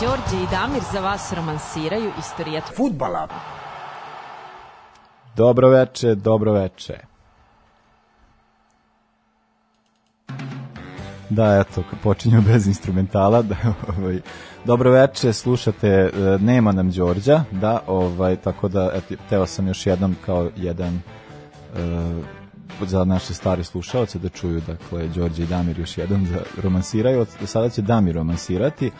Đorđe i Damir za vas romansiraju istorijat futbala. Dobro veče, dobro veče. Da, eto, počinju bez instrumentala. Da, ovaj, dobro veče, slušate, e, nema nam Đorđa, da, ovaj, tako da, eto, teo sam još jednom kao jedan uh, za naše stare slušaoce da čuju, dakle, Đorđe i Damir još jedan da romansiraju, sada će Damir romansirati,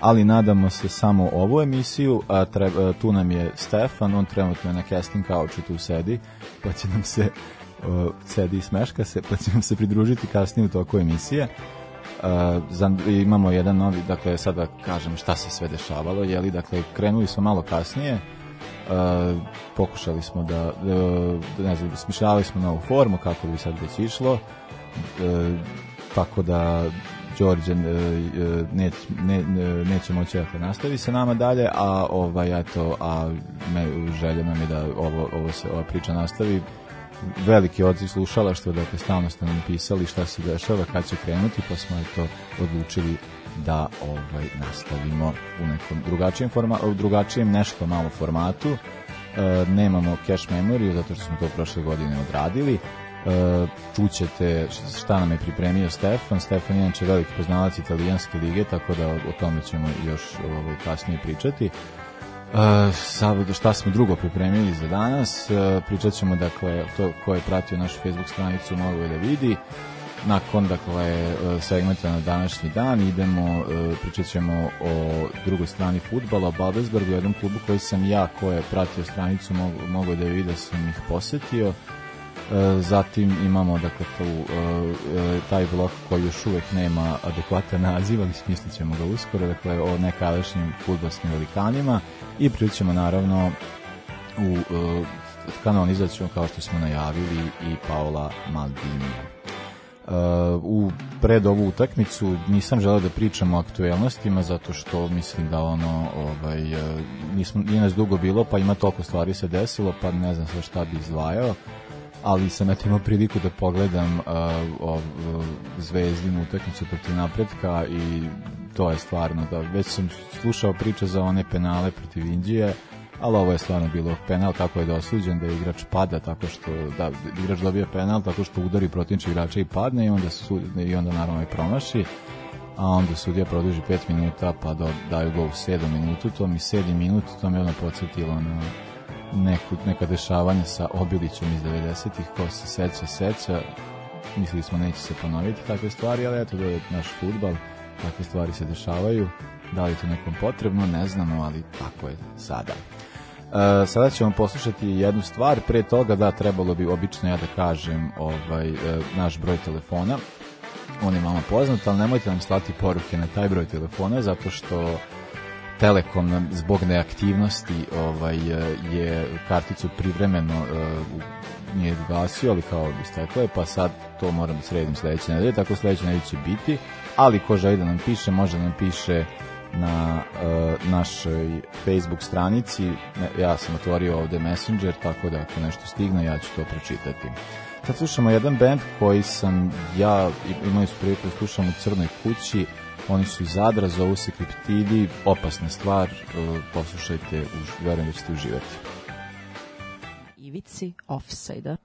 ali nadamo se samo ovu emisiju, a treba, tu nam je Stefan, on trenutno je na casting couchu tu sedi, pa će nam se uh, sedi i smeška se, pa će nam se pridružiti kasnije u toku emisije. Uh, za, imamo jedan novi, dakle, sada da kažem šta se sve dešavalo, jeli, dakle, krenuli smo malo kasnije, Uh, pokušali smo da, da ne znam, smišljavali smo novu formu kako bi sad već išlo uh, tako da Đorđe ne, ne, neće moći ako da nastavi sa nama dalje, a ovaj eto, a me, želja nam je da ovo, ovo se, ova priča nastavi veliki odziv slušala što da dakle stalno ste nam pisali šta se dešava, kad će krenuti, pa smo eto odlučili da ovaj nastavimo u nekom drugačijem forma, u drugačijem nešto malo formatu. E, nemamo cache memoriju zato što smo to prošle godine odradili. Uh, čućete šta nam je pripremio Stefan. Stefan je inače veliki poznavac italijanske lige, tako da o tome ćemo još ovaj, kasnije pričati. Uh, šta smo drugo pripremili za danas, uh, pričat ćemo dakle, to ko je pratio našu Facebook stranicu mogu je da vidi nakon dakle e, segmenta na današnji dan idemo e, pričat ćemo o drugoj strani futbala Babelsberg u jednom klubu koji sam ja ko je pratio stranicu mogu da je vidio da sam ih posetio e, zatim imamo dakle tu, taj blok koji još uvek nema adekvatan naziv ali smislit ćemo ga uskoro dakle o nekadašnjim futbolskim velikanima i pričat ćemo naravno u kanonizacijom kao što smo najavili i Paola Maldini Uh, u pred ovu utakmicu nisam želeo da pričam o aktuelnostima zato što mislim da ono ovaj e, nismo nije nas dugo bilo pa ima toliko stvari se desilo pa ne znam sve šta bi izdvajao ali sam eto imao priliku da pogledam uh, ov, zvezdinu utakmicu protiv napretka i to je stvarno da već sam slušao priče za one penale protiv Indije ali ovo je stvarno bilo penal tako je dosuđen da, da igrač pada tako što da, da igrač dobije penal tako što udari protivnički igrača i padne i onda sud i onda naravno i promaši a onda sudija produži 5 minuta pa da daju gol u 7 minutu to mi 7 minut to me odmah podsjetilo na neku, neka dešavanja sa Obilićem iz 90-ih ko se seća seća mislili smo neće se ponoviti takve stvari ali eto da je naš futbal takve stvari se dešavaju da li to nekom potrebno ne znamo ali tako je sada E, sada ćemo poslušati jednu stvar, pre toga da trebalo bi obično ja da kažem ovaj, e, naš broj telefona, on je malo poznat, ali nemojte nam slati poruke na taj broj telefona, zato što Telekom nam zbog neaktivnosti ovaj, e, je karticu privremeno uh, nije gasio, ali kao isteklo je, pa sad to moram sredim sledeće nedelje, tako sledeće nedelje će biti, ali ko želi da nam piše, može da nam piše na uh, našoj Facebook stranici. Ja sam otvorio ovde Messenger, tako da ako nešto stigne, ja ću to pročitati. Sad slušamo jedan band koji sam ja imao su priliku da slušam u Crnoj kući. Oni su iz Zadra, zovu se Kriptidi, opasna stvar, uh, poslušajte, verujem da ćete uživati. Ivici Offside-a.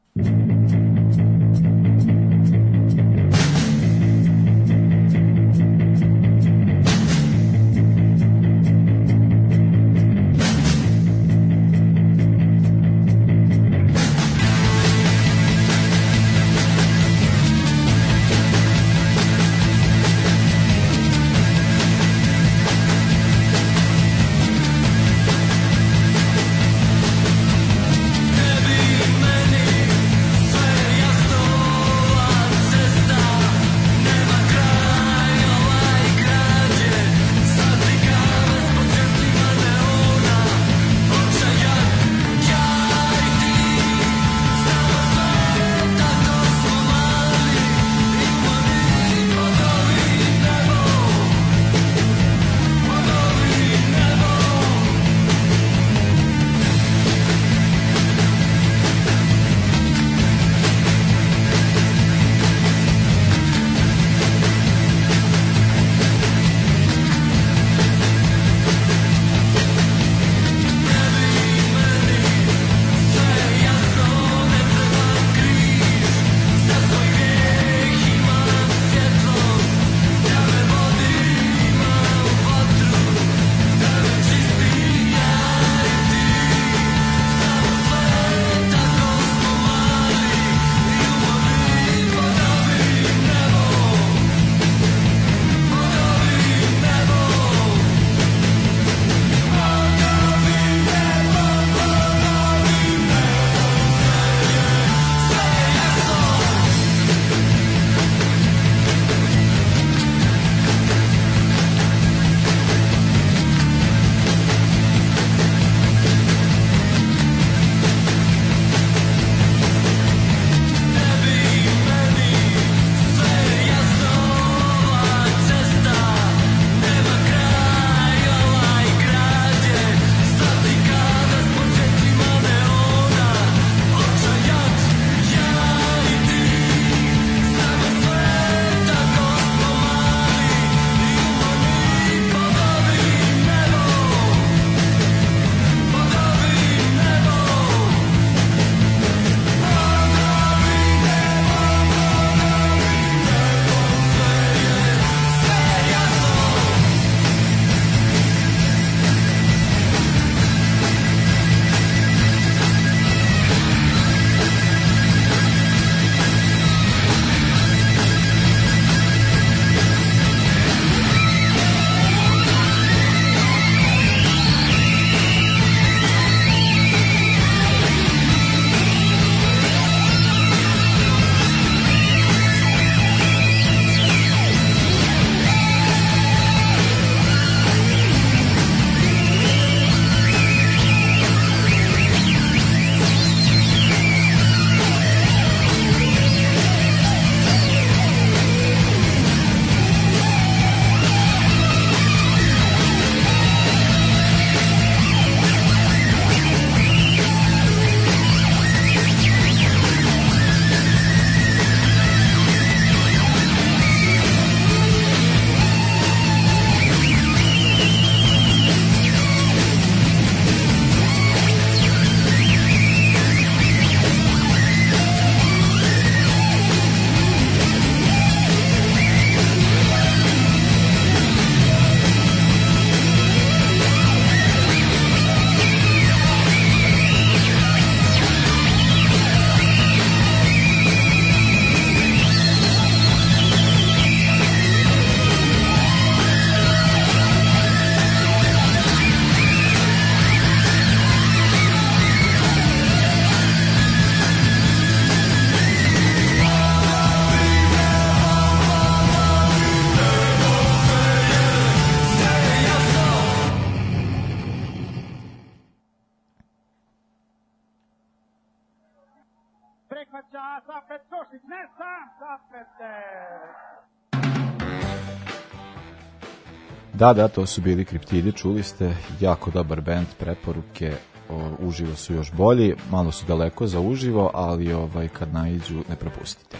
Da, da, to su bili Kriptidi, čuli ste, jako dobar band, preporuke, o, uživo su još bolji, malo su daleko za uživo, ali ovaj kad naiđu ne propustite.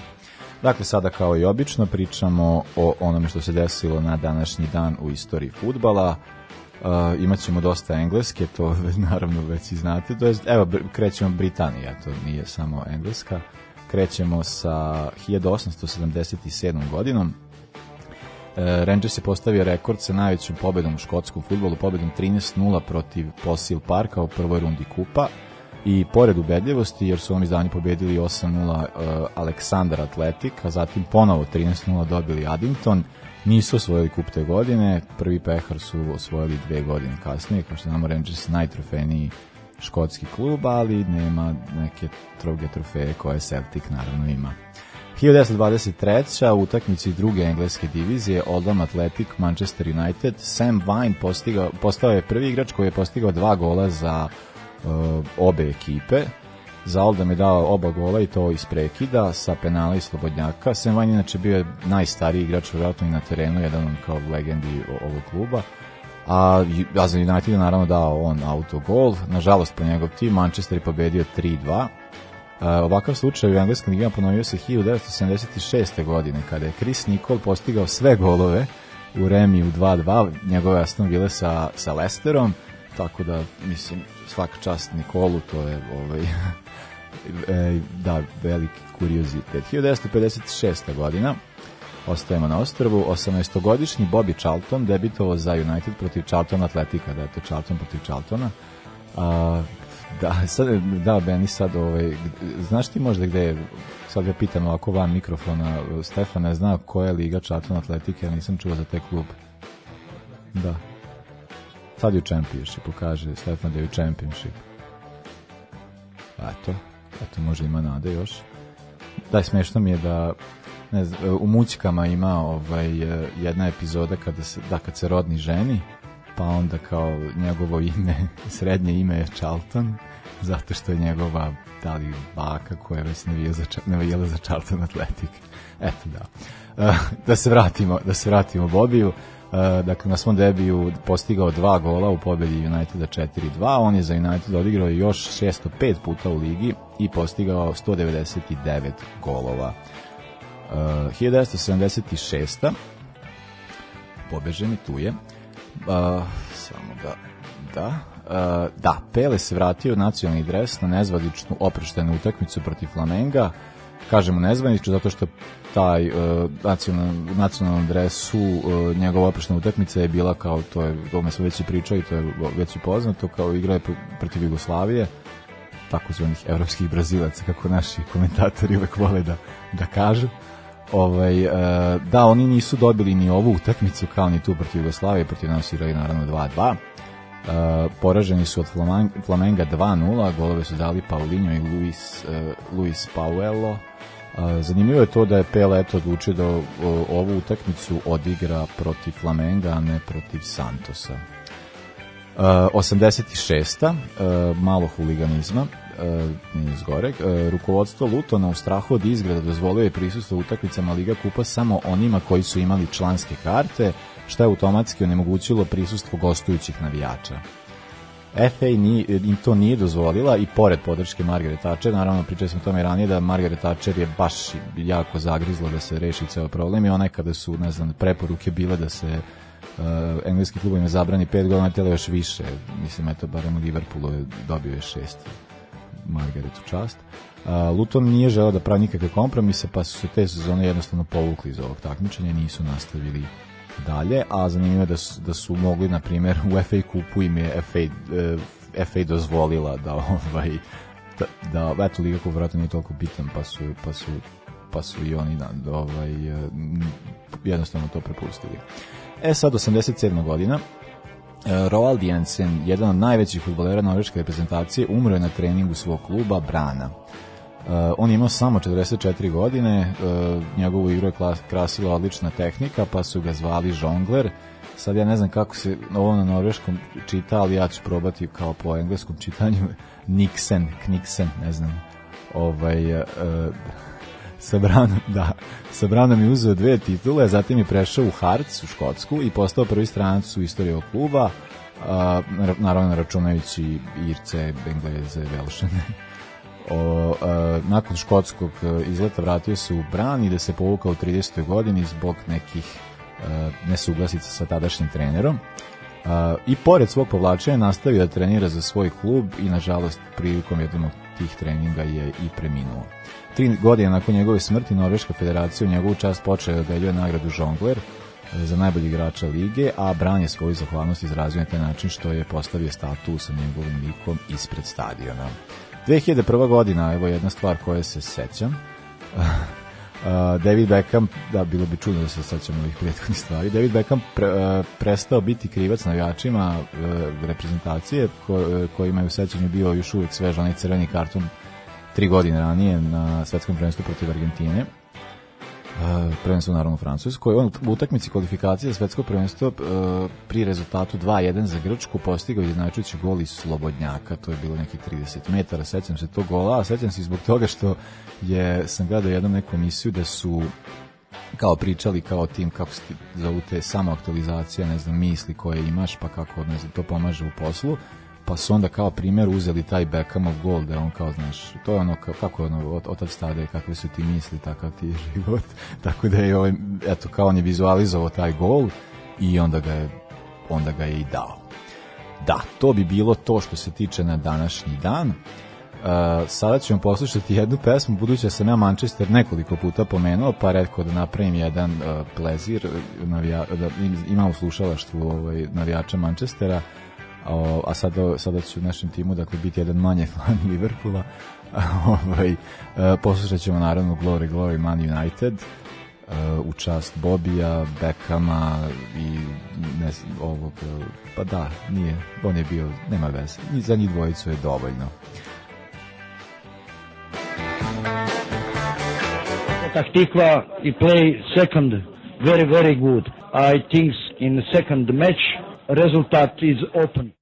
Dakle, sada kao i obično pričamo o onome što se desilo na današnji dan u istoriji futbala. E, imat ćemo dosta engleske, to naravno već i znate. To je, evo, krećemo Britanija, to nije samo engleska. Krećemo sa 1877. godinom E, Rangers je postavio rekord sa najvećom pobedom u škotskom futbolu, pobedom 13-0 protiv Fossil Parka u prvoj rundi kupa i pored ubedljivosti, jer su oni izdanju pobedili 8-0 uh, e, Aleksandar Atletik, a zatim ponovo 13-0 dobili Addington, nisu osvojili kup te godine, prvi pehar su osvojili dve godine kasnije, kao što znamo Rangers najtrofejniji škotski klub, ali nema neke druge trofeje koje Celtic naravno ima. 1923. u utakmici druge engleske divizije Oldham Athletic Manchester United Sam Vine postiga, postao je prvi igrač koji je postigao dva gola za uh, obe ekipe. Za Oldham je dao oba gola i to iz prekida sa penala i slobodnjaka. Sam Vine inače bio je najstariji igrač vjerojatno i na terenu, jedan on kao legendi ovog kluba a, a za United je naravno dao on autogol. Nažalost, po njegov tim, Manchester je pobedio 3-2 ovakav slučaj u engleskim ligama ponovio se 1976. godine kada je Chris Nicol postigao sve golove u remiju 2-2 njegove Aston Ville sa, sa Lesterom tako da mislim svaka čast Nikolu to je ovaj e, da veliki kuriozitet 1956. godina ostajemo na ostrvu 18-godišnji Bobby Charlton debitovao za United protiv Charlton Atletika da je to Charlton protiv Charltona a, Da, sad, da, Beni, sad, ovaj, znaš ti možda gde je, sad ga pitam ovako van mikrofona, Stefana zna koja je liga Čatlon Atletike, ja nisam čuo za te klub. Da. Sad je u championshipu, kaže Stefan da je u championship. Eto, eto, možda ima nade još. Da, smešno mi je da ne znam, u Mućkama ima ovaj, jedna epizoda kada se, da, kad se rodni ženi, pa onda kao njegovo ime, srednje ime je Charlton, zato što je njegova, da li baka koja je već navijela za, navijela za Charlton Athletic. Eto da. E, da se vratimo, da se vratimo Bobiju. E, dakle, na svom debiju postigao dva gola u pobedi Uniteda 4-2. On je za United odigrao još 605 puta u ligi i postigao 199 golova. 1976. Pobeže mi tu je. Uh, samo da... Da, uh, da, Pele se vratio nacionalni dres na nezvaničnu opreštenu utakmicu protiv Flamenga. Kažemo nezvaničnu zato što taj uh, nacional, nacionalnom dresu uh, njegova oprešna utakmica je bila kao to je tome smo već i pričali, to je već i poznato kao igra je protiv Jugoslavije takozvanih evropskih brazilaca kako naši komentatori uvek vole da da kažu ovaj, e, da, oni nisu dobili ni ovu utakmicu kao ni tu protiv Jugoslavije, protiv nas igrali naravno 2-2. Uh, e, poraženi su od Flamenga 2-0, golove su dali Paulinho i Luis, uh, Luis Pauelo. Uh, zanimljivo je to da je Pele eto odlučio da uh, ovu utakmicu odigra protiv Flamenga, a ne protiv Santosa. Uh, 86. Uh, malo huliganizma e, iz Goreg, e, rukovodstvo Lutona u strahu od izgreda dozvolio je prisustvo utakmicama Liga Kupa samo onima koji su imali članske karte, što je automatski onemogućilo prisustvo gostujućih navijača. FA ni, im to nije dozvolila i pored podrške Margaret Thatcher, naravno pričali smo o tome ranije da Margaret Thatcher je baš jako zagrizla da se reši ceo problem i ona kada su, ne znam, preporuke bile da se uh, engleski klubovima zabrani pet godina, tele još više. Mislim, eto, barem Liverpoolu je dobio je šest Margaretu čast. Luton nije želeo da pravi nikakve kompromise, pa su se te sezone jednostavno povukli iz ovog takmičenja, nisu nastavili dalje, a zanimljivo je da su, da su mogli, na primjer, u FA kupu im je FA, eh, FA dozvolila da ovaj da, da eto liga koja vjerojatno nije toliko bitan pa su, pa su, pa su i oni da, ovaj, eh, jednostavno to prepustili. E sad 87. godina E, Roald Jensen, jedan od najvećih futbolera norveške reprezentacije, umro je na treningu svog kluba Brana. Uh, on je imao samo 44 godine, uh, njegovu igru je klas, krasila odlična tehnika, pa su ga zvali žongler. Sad ja ne znam kako se ovo na norveškom čita, ali ja ću probati kao po engleskom čitanju Nixen, Knixen, ne znam. Ovaj, uh, sa Branom, da, sa Branom je uzeo dve titule, zatim je prešao u Hearts u Škotsku i postao prvi stranac u istoriji ovog kluba, uh, naravno računajući Irce, Engleze, Velšane. O, a, nakon škotskog e, izleta vratio se u Bran i da se povukao u 30. godini zbog nekih a, e, nesuglasica sa tadašnjim trenerom. A, I pored svog povlačenja nastavio da trenira za svoj klub i nažalost prilikom jednog tih treninga je i preminuo. Tri godine nakon njegove smrti Norveška federacija u njegovu čast počela da deljuje nagradu Žongler e, za najbolji igrača lige, a Bran je svoju zahvalnost izrazio na taj način što je postavio statu sa njegovim likom ispred stadiona. 2001. godina, evo jedna stvar koja se sećam. David Beckham, da, bilo bi čudno da se sećam ovih prethodnih stvari, David Beckham pre, e, prestao biti krivac navijačima e, reprezentacije ko, kojima je u sećanju bio još uvijek svež onaj crveni karton tri godine ranije na svetskom prvenstvu protiv Argentine. Uh, prvenstvo naravno u Francuskoj. On u utakmici kvalifikacije za svetsko prvenstvo uh, pri rezultatu 2-1 za Grčku postigao izjednačujući gol iz Slobodnjaka. To je bilo neki 30 metara. Sećam se tog gola, a sećam se i zbog toga što je, sam gledao jednom neku emisiju da su kao pričali kao tim kako se zovu te samoaktualizacija, ne znam, misli koje imaš, pa kako ne znam, to pomaže u poslu pa su onda kao primjer uzeli taj Beckhamov gol, da on kao, znaš, to je ono, kako je ono, otac tada, kakve su ti misli, takav ti je život, tako da je, ovaj, eto, kao on je vizualizovao taj gol i onda ga je, onda ga je i dao. Da, to bi bilo to što se tiče na današnji dan. Uh, sada ćemo poslušati jednu pesmu budući da sam ja Manchester nekoliko puta pomenuo pa redko da napravim jedan uh, plezir e, navija, da imam u slušalaštvu ovaj, navijača Manchestera uh, O, a sada, sada će u našem timu dakle, biti jedan manje fan Liverpoola. ovaj, e, poslušaćemo naravno Glory Glory Man United e, u čast Bobija, Beckhama i ne znam, ovog, e, pa da, nije, on je bio, nema veze, i za njih dvojicu je dovoljno. Taktikva i play second very very good. I think in the second match Result is open.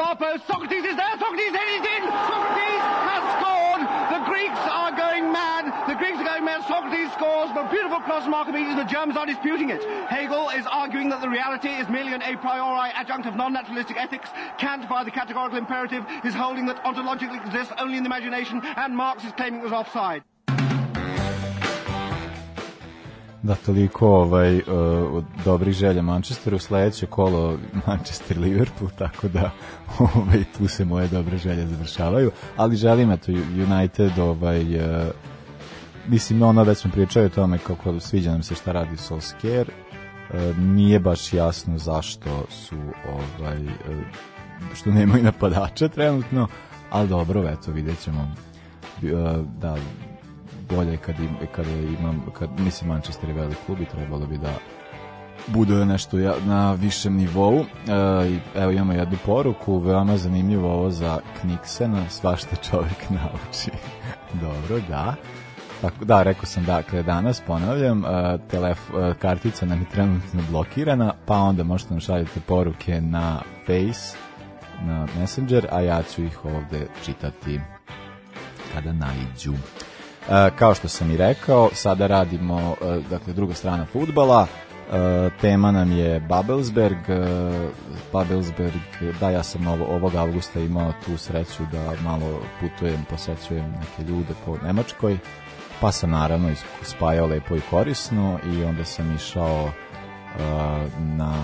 far post. Socrates is there. Socrates is in. Socrates has scored. The Greeks are going mad. The Greeks are going mad. Socrates scores, but beautiful cross Archimedes. The Germans are disputing it. Hegel is arguing that the reality is merely an a priori adjunct of non-naturalistic ethics. Kant, by the categorical imperative, is holding that ontologically exists only in the imagination, and Marx is claiming it was offside. Da, toliko ovaj, uh, dobrih želja Manchesteru. Sledeće kolo Manchester-Liverpool, tako da ovaj, tu se moje dobre želje završavaju. Ali želim, eto, United ovaj, uh, mislim, ono već smo pričali o tome kako sviđa nam se šta radi Solskjaer, e, nije baš jasno zašto su ovaj, e, što nemaju napadača trenutno, ali dobro, eto, vidjet ćemo e, da bolje kad, im, kad imam, kad, mislim Manchester je velik klub i trebalo bi da bude nešto ja, na višem nivou. E, evo imamo jednu poruku, veoma zanimljivo ovo za Kniksena, svašta čovjek nauči. Dobro, da. Tako, da, rekao sam dakle danas, ponavljam, e, telef, e, kartica nam je trenutno blokirana, pa onda možete nam šaljati poruke na Face, na Messenger, a ja ću ih ovde čitati kada najđu. E, kao što sam i rekao, sada radimo e, dakle druga strana futbala, e, tema nam je Babelsberg. Babelsberg, da, ja sam ovo, ovog avgusta imao tu sreću da malo putujem, posećujem neke ljude po Nemačkoj, pa sam naravno spajao lepo i korisno i onda sam išao na,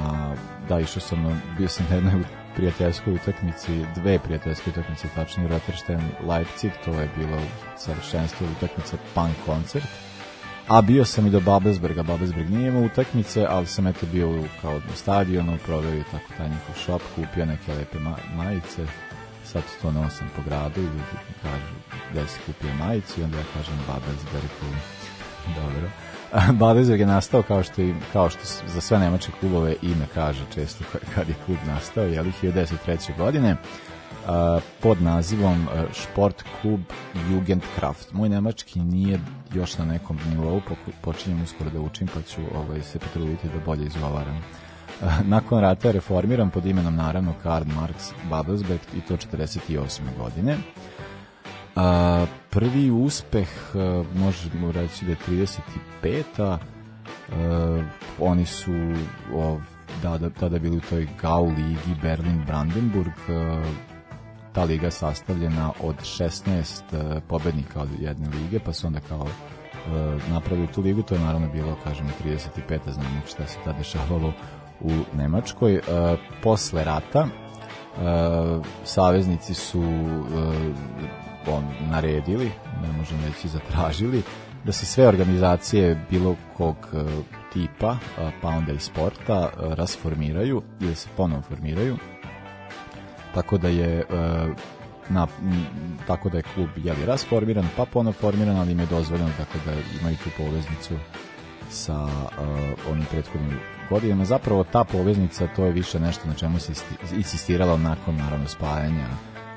da, išao sam, bio sam na jednoj prijateljskoj utakmici, dve prijateljske utakmice, tačnije Rotterdam Leipzig, to je bilo savršenstvo utakmice punk koncert. A bio sam i do Babelsberga, Babelsberg nije imao utakmice, ali sam eto bio u, kao u stadionu, proveo tako taj njihov shop, kupio neke lepe ma majice, sad to nosam po gradu i ljudi mi kažu gde si kupio majicu i onda ja kažem Babelsberg, dobro. Badezog je nastao kao što, i, kao što za sve nemačke klubove ime kaže često kad je klub nastao, je li 1903. godine pod nazivom e, Sportklub Jugendkraft. Moj nemački nije još na nekom nivou, počinjem uskoro da učim pa ću ovaj, se potruditi da bolje izgovaram. E, nakon rata je reformiran pod imenom naravno Karl Marx Babelsberg i to 48. godine. A, prvi uspeh, a, možemo reći da je 35-a, oni su ov, da, da, tada bili u toj Gau ligi Berlin-Brandenburg, ta liga sastavljena od 16 pobednika od jedne lige, pa su onda kao napravili tu ligu, to je naravno bilo, kažemo, 35. znamo šta se tada dešavalo u Nemačkoj. Posle rata saveznici su on, naredili, ne možemo reći zatražili, da se sve organizacije bilo kog e, tipa, pa onda i sporta, e, rasformiraju ili se ponovo formiraju. Tako da je e, na, tako da je klub jeli rasformiran, pa ponovo formiran, ali im je dozvoljeno tako da imaju tu poveznicu sa uh, onim prethodnim godinama. Zapravo ta poveznica to je više nešto na čemu se insistiralo nakon naravno spajanja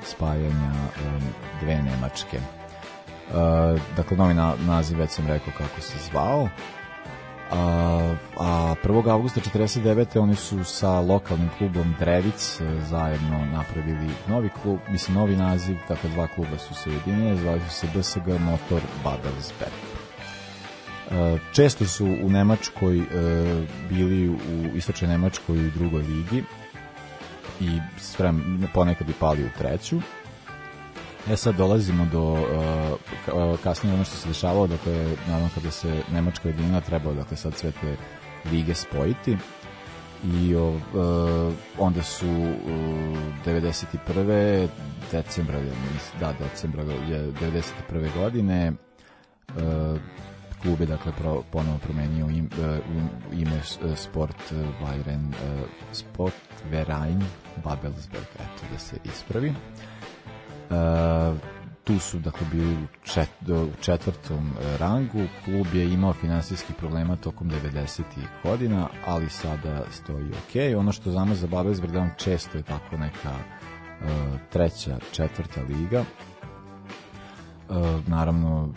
spajanja um, dve Nemačke. Uh, dakle, novi na, naziv već sam rekao kako se zvao. Uh, a, a 1. augusta 49. oni su sa lokalnim klubom Drevic uh, zajedno napravili novi klub, mislim novi naziv, dakle dva kluba su se ujedinile, zvali su se BSG Motor Babelsberg. Uh, često su u Nemačkoj bili u istočnoj Nemačkoj i u drugoj ligi, i sprem, ponekad i pali u treću. E sad dolazimo do uh, uh kasnije ono što se dešavalo, dakle, naravno kada se Nemačka jedinila trebao, dakle, sad sve te lige spojiti i uh, onda su uh, 91. decembra, da, decembra je 91. godine uh, klub je dakle pro, ponovo promenio im, e, ime e, Sport e, Vajren Sport Verajn Babelsberg, eto da se ispravi. Uh, tu su dakle bili u, čet, u četvrtom rangu. Klub je imao finansijski problema tokom 90. godina, ali sada stoji ok. Ono što znamo za Babelsberg, da on često je tako neka uh, treća, četvrta liga E, naravno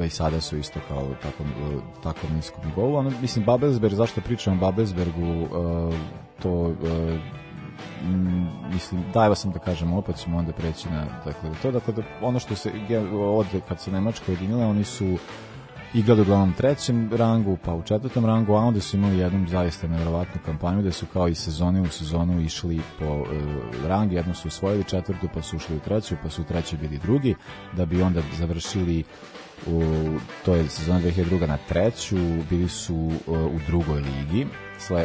e, i sada su isto kao tako, tako niskom nivou. Ono, mislim, Babelsberg, zašto pričam o Babelsbergu, e, to mislim, dajva sam da kažem opet ćemo onda preći na dakle, to, dakle, ono što se od kad se Nemačka ujedinila, oni su igrali uglavnom trećem rangu, pa u četvrtom rangu, a onda su imali jednu zaista nevjerovatnu kampanju da su kao i sezone u sezonu išli po e, rangu, jednom su usvojili četvrtu, pa su ušli u treću, pa su u trećoj bili drugi, da bi onda završili u, to je sezona 2002. na treću, bili su e, u drugoj ligi,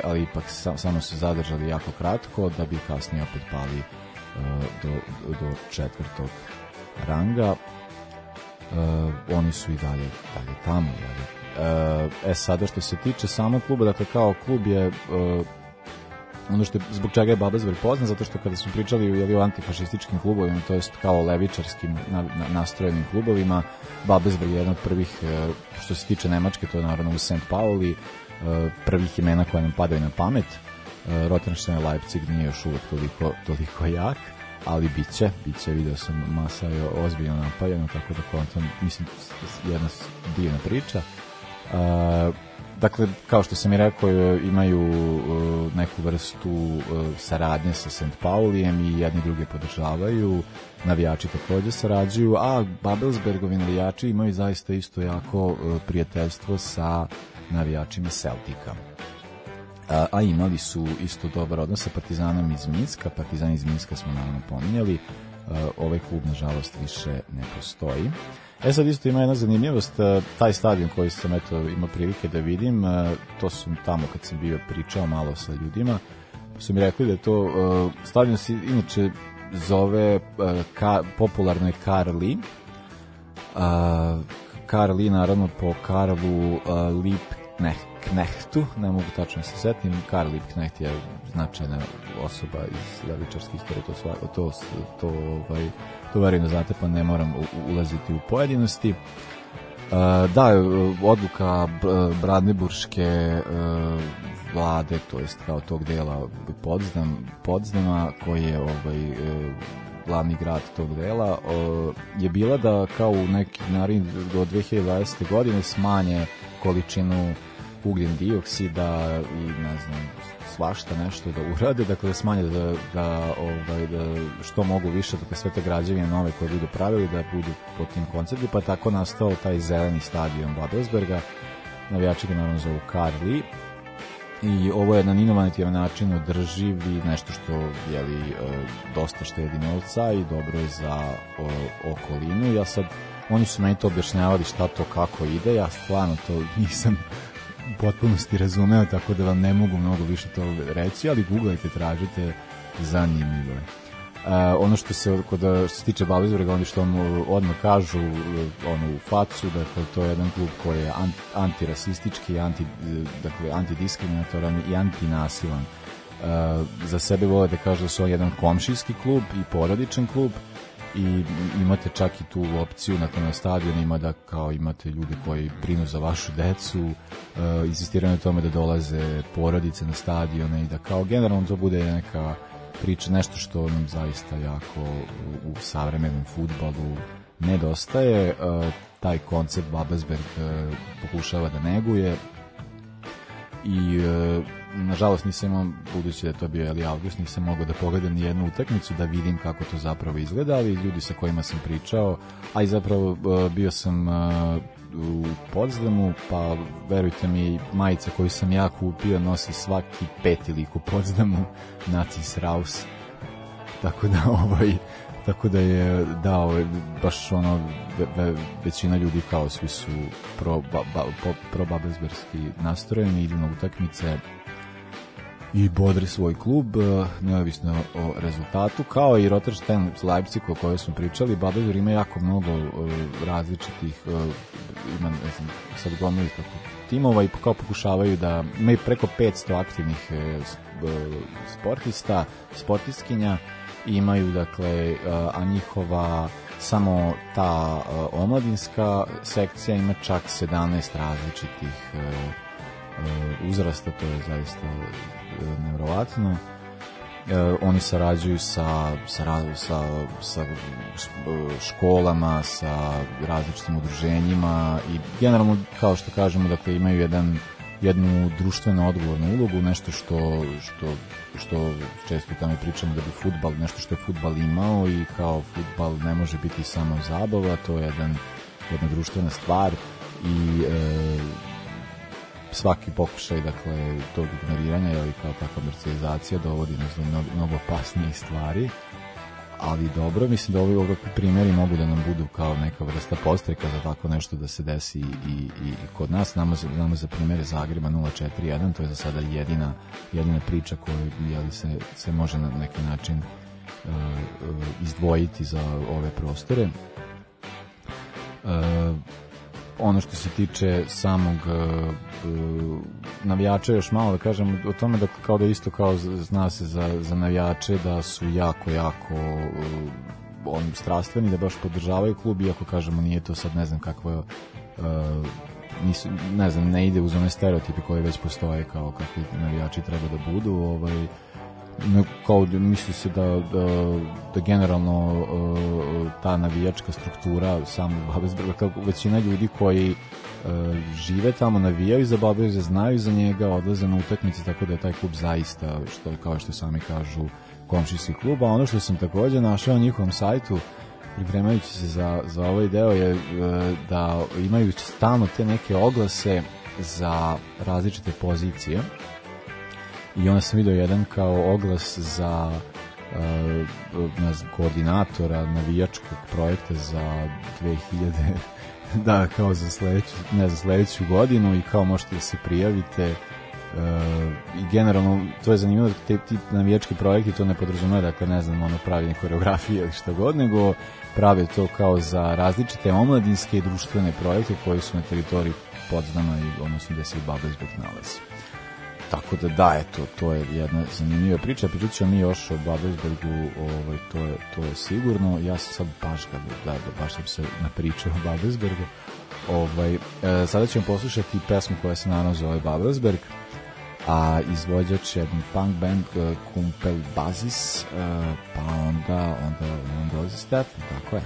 ali ipak sam, samo su zadržali jako kratko, da bi kasnije opet pali e, do, do četvrtog ranga uh, oni su i dalje, dalje tamo. Dalje. Uh, eh, e sada što se tiče samog kluba, dakle kao klub je uh, ono što je, zbog čega je Babazver poznat, zato što kada su pričali u jeli, o antifašističkim klubovima, to jest kao levičarskim na, na, nastrojenim klubovima, Babazver je jedan od prvih, što se tiče Nemačke, to je naravno u St. Pauli, prvih imena koja nam padaju na pamet. Uh, Leipzig nije još uvek toliko, toliko jak. Uh, ali bit će, video sam masa je ozbiljno napaljena, tako da kontam, mislim, jedna divna priča. Uh, dakle, kao što sam i rekao, imaju uh, neku vrstu uh, saradnje sa St. Paulijem i jedni druge podržavaju, navijači takođe sarađuju, a Babelsbergovi navijači imaju zaista isto jako e, prijateljstvo sa navijačima Celtica a, a imali su isto dobar odnos sa Partizanom iz Minska, Partizan iz Minska smo naravno pominjali, ovaj klub nažalost više ne postoji. E sad isto ima jedna zanimljivost, taj stadion koji sam eto imao prilike da vidim, to sam tamo kad sam bio pričao malo sa ljudima, su mi rekli da to stadion se inače zove ka, popularno je Karli, Karli naravno po Karlu Lipke, Kneh, Knechtu, ne mogu tačno da se setim, Karli Kneht je značajna osoba iz levičarske istorije, to, sva, to, to, ovaj, to verujno znate, pa ne moram ulaziti u pojedinosti. E, da, e, odluka e, Bradneburške vlade, to jest kao tog dela Potsdam, Potsdama, koji je ovaj, glavni grad tog dela, je bila da kao u nekih narednih do 2020. godine smanje količinu ugljen dioksida i ne znam svašta nešto da urade, dakle da smanje da, da, ovaj, da što mogu više, dakle sve te građevine nove koje budu pravili da budu po tim konceptu, pa tako nastao taj zeleni stadion Babelsberga, navijači ga naravno zovu Karli, i ovo je na inovativan način održivi nešto što je li e, dosta štedi novca i dobro je za okolinu. Ja sad Oni su meni to objašnjavali šta to kako ide, ja stvarno to nisam u potpunosti razumeo, tako da vam ne mogu mnogo više to reći, ali googlajte, tražite, zanimljivo je. Uh, ono što se kod što se tiče Babelsberga, oni što vam e, odmah kažu e, ono u facu, dakle to je jedan klub koji je ant, antirasistički, anti dakle antidiskriminatoran i antinasilan. Uh, za sebe vole da kažu da su on jedan komšijski klub i porodičan klub. Uh, i imate čak i tu opciju na na stadionima da kao imate ljude koji brinu za vašu decu, uh, insistiraju na tome da dolaze porodice na stadione i da kao generalno to bude neka priča, nešto što nam zaista jako u, u savremenom futbalu nedostaje. Uh, taj koncept Babelsberg uh, pokušava da neguje, i e, nažalost nisam imao, budući da je to bio Eli August, nisam mogao da pogledam jednu utakmicu da vidim kako to zapravo izgleda, ali ljudi sa kojima sam pričao, a i zapravo e, bio sam e, u Podzdamu, pa verujte mi, majica koju sam ja kupio nosi svaki peti lik u Podzdamu, Nacis Raus. Tako da, ovaj, tako da je dao baš ono ve, većina ljudi kao svi su pro, ba, ba, pro babelsberski nastrojeni idu na utakmice i bodri svoj klub e, neovisno o rezultatu kao i Rotterdam Leipzig o kojoj smo pričali Babelsberg ima jako mnogo e, različitih e, ima ne znam sad gomili tako timova i kao pokušavaju da imaju preko 500 aktivnih sportista sportiskinja imaju dakle a njihova samo ta omladinska sekcija ima čak 17 različitih e, e, uzrasta to je zaista e, nevrovatno oni sarađuju sa, sa, sa, sa školama, sa različitim udruženjima i generalno, kao što kažemo, dakle, imaju jedan jednu društveno odgovornu ulogu, nešto što, što, što često tamo pričamo da bi futbal, nešto što je futbal imao i kao futbal ne može biti samo zabava, to je jedan, jedna društvena stvar i e, svaki pokušaj dakle, tog ignoriranja ili kao ta komercijalizacija dovodi nas do mnogo opasnije stvari ali dobro, mislim da ovi ovakvi primjeri mogu da nam budu kao neka vrsta postreka za tako nešto da se desi i, i, i kod nas. Nama, nama za primjere Zagreba 041, to je za sada jedina, jedina priča koju jeli, se, se može na neki način uh, izdvojiti za ove prostore. Uh, ono što se tiče samog uh, navijača još malo da kažem o tome da kao da isto kao zna se za, za navijače da su jako jako uh, e, oni strastveni da baš podržavaju klub iako kažemo nije to sad ne znam kakvo uh, nisu, ne znam ne ide uz one stereotipe koje već postoje kao kakvi navijači treba da budu ovaj kao da misli se da, da, da generalno e, ta navijačka struktura samo Babelsberga, kao većina ljudi koji e, žive tamo, navijaju za Babelsberga, znaju za njega, odlaze na utakmice, tako da je taj klub zaista, što kao što sami kažu, komšijski klub, a ono što sam takođe našao na njihovom sajtu, pripremajući se za, za ovaj deo, je e, da imaju stalno te neke oglase za različite pozicije, i onda sam video jedan kao oglas za uh, ne znam, koordinatora navijačkog projekta za 2000 da, kao za sledeću, ne, za sledeću godinu i kao možete da se prijavite Uh, i generalno to je zanimljivo da te, ti navijački projekti to ne podrazumaju, dakle ne znam ono pravljenje koreografije ili šta god, nego prave to kao za različite omladinske i društvene projekte koji su na teritoriji Podzdana i odnosno gde se i Babelsberg nalazi. Tako da da, eto, to je jedna zanimljiva priča. Pričat ćemo mi još o Babelsbergu, ovaj, to, je, to je sigurno. Ja sam sad baš kad, da, da, da, baš sam se napričao o Babelsbergu. Ovaj, e, sada ćemo poslušati pesmu koja se naravno zove Babelsberg, a izvođač je jedan punk band uh, Kumpel Basis, uh, e, pa onda, onda, onda dolazi Stefan, tako je.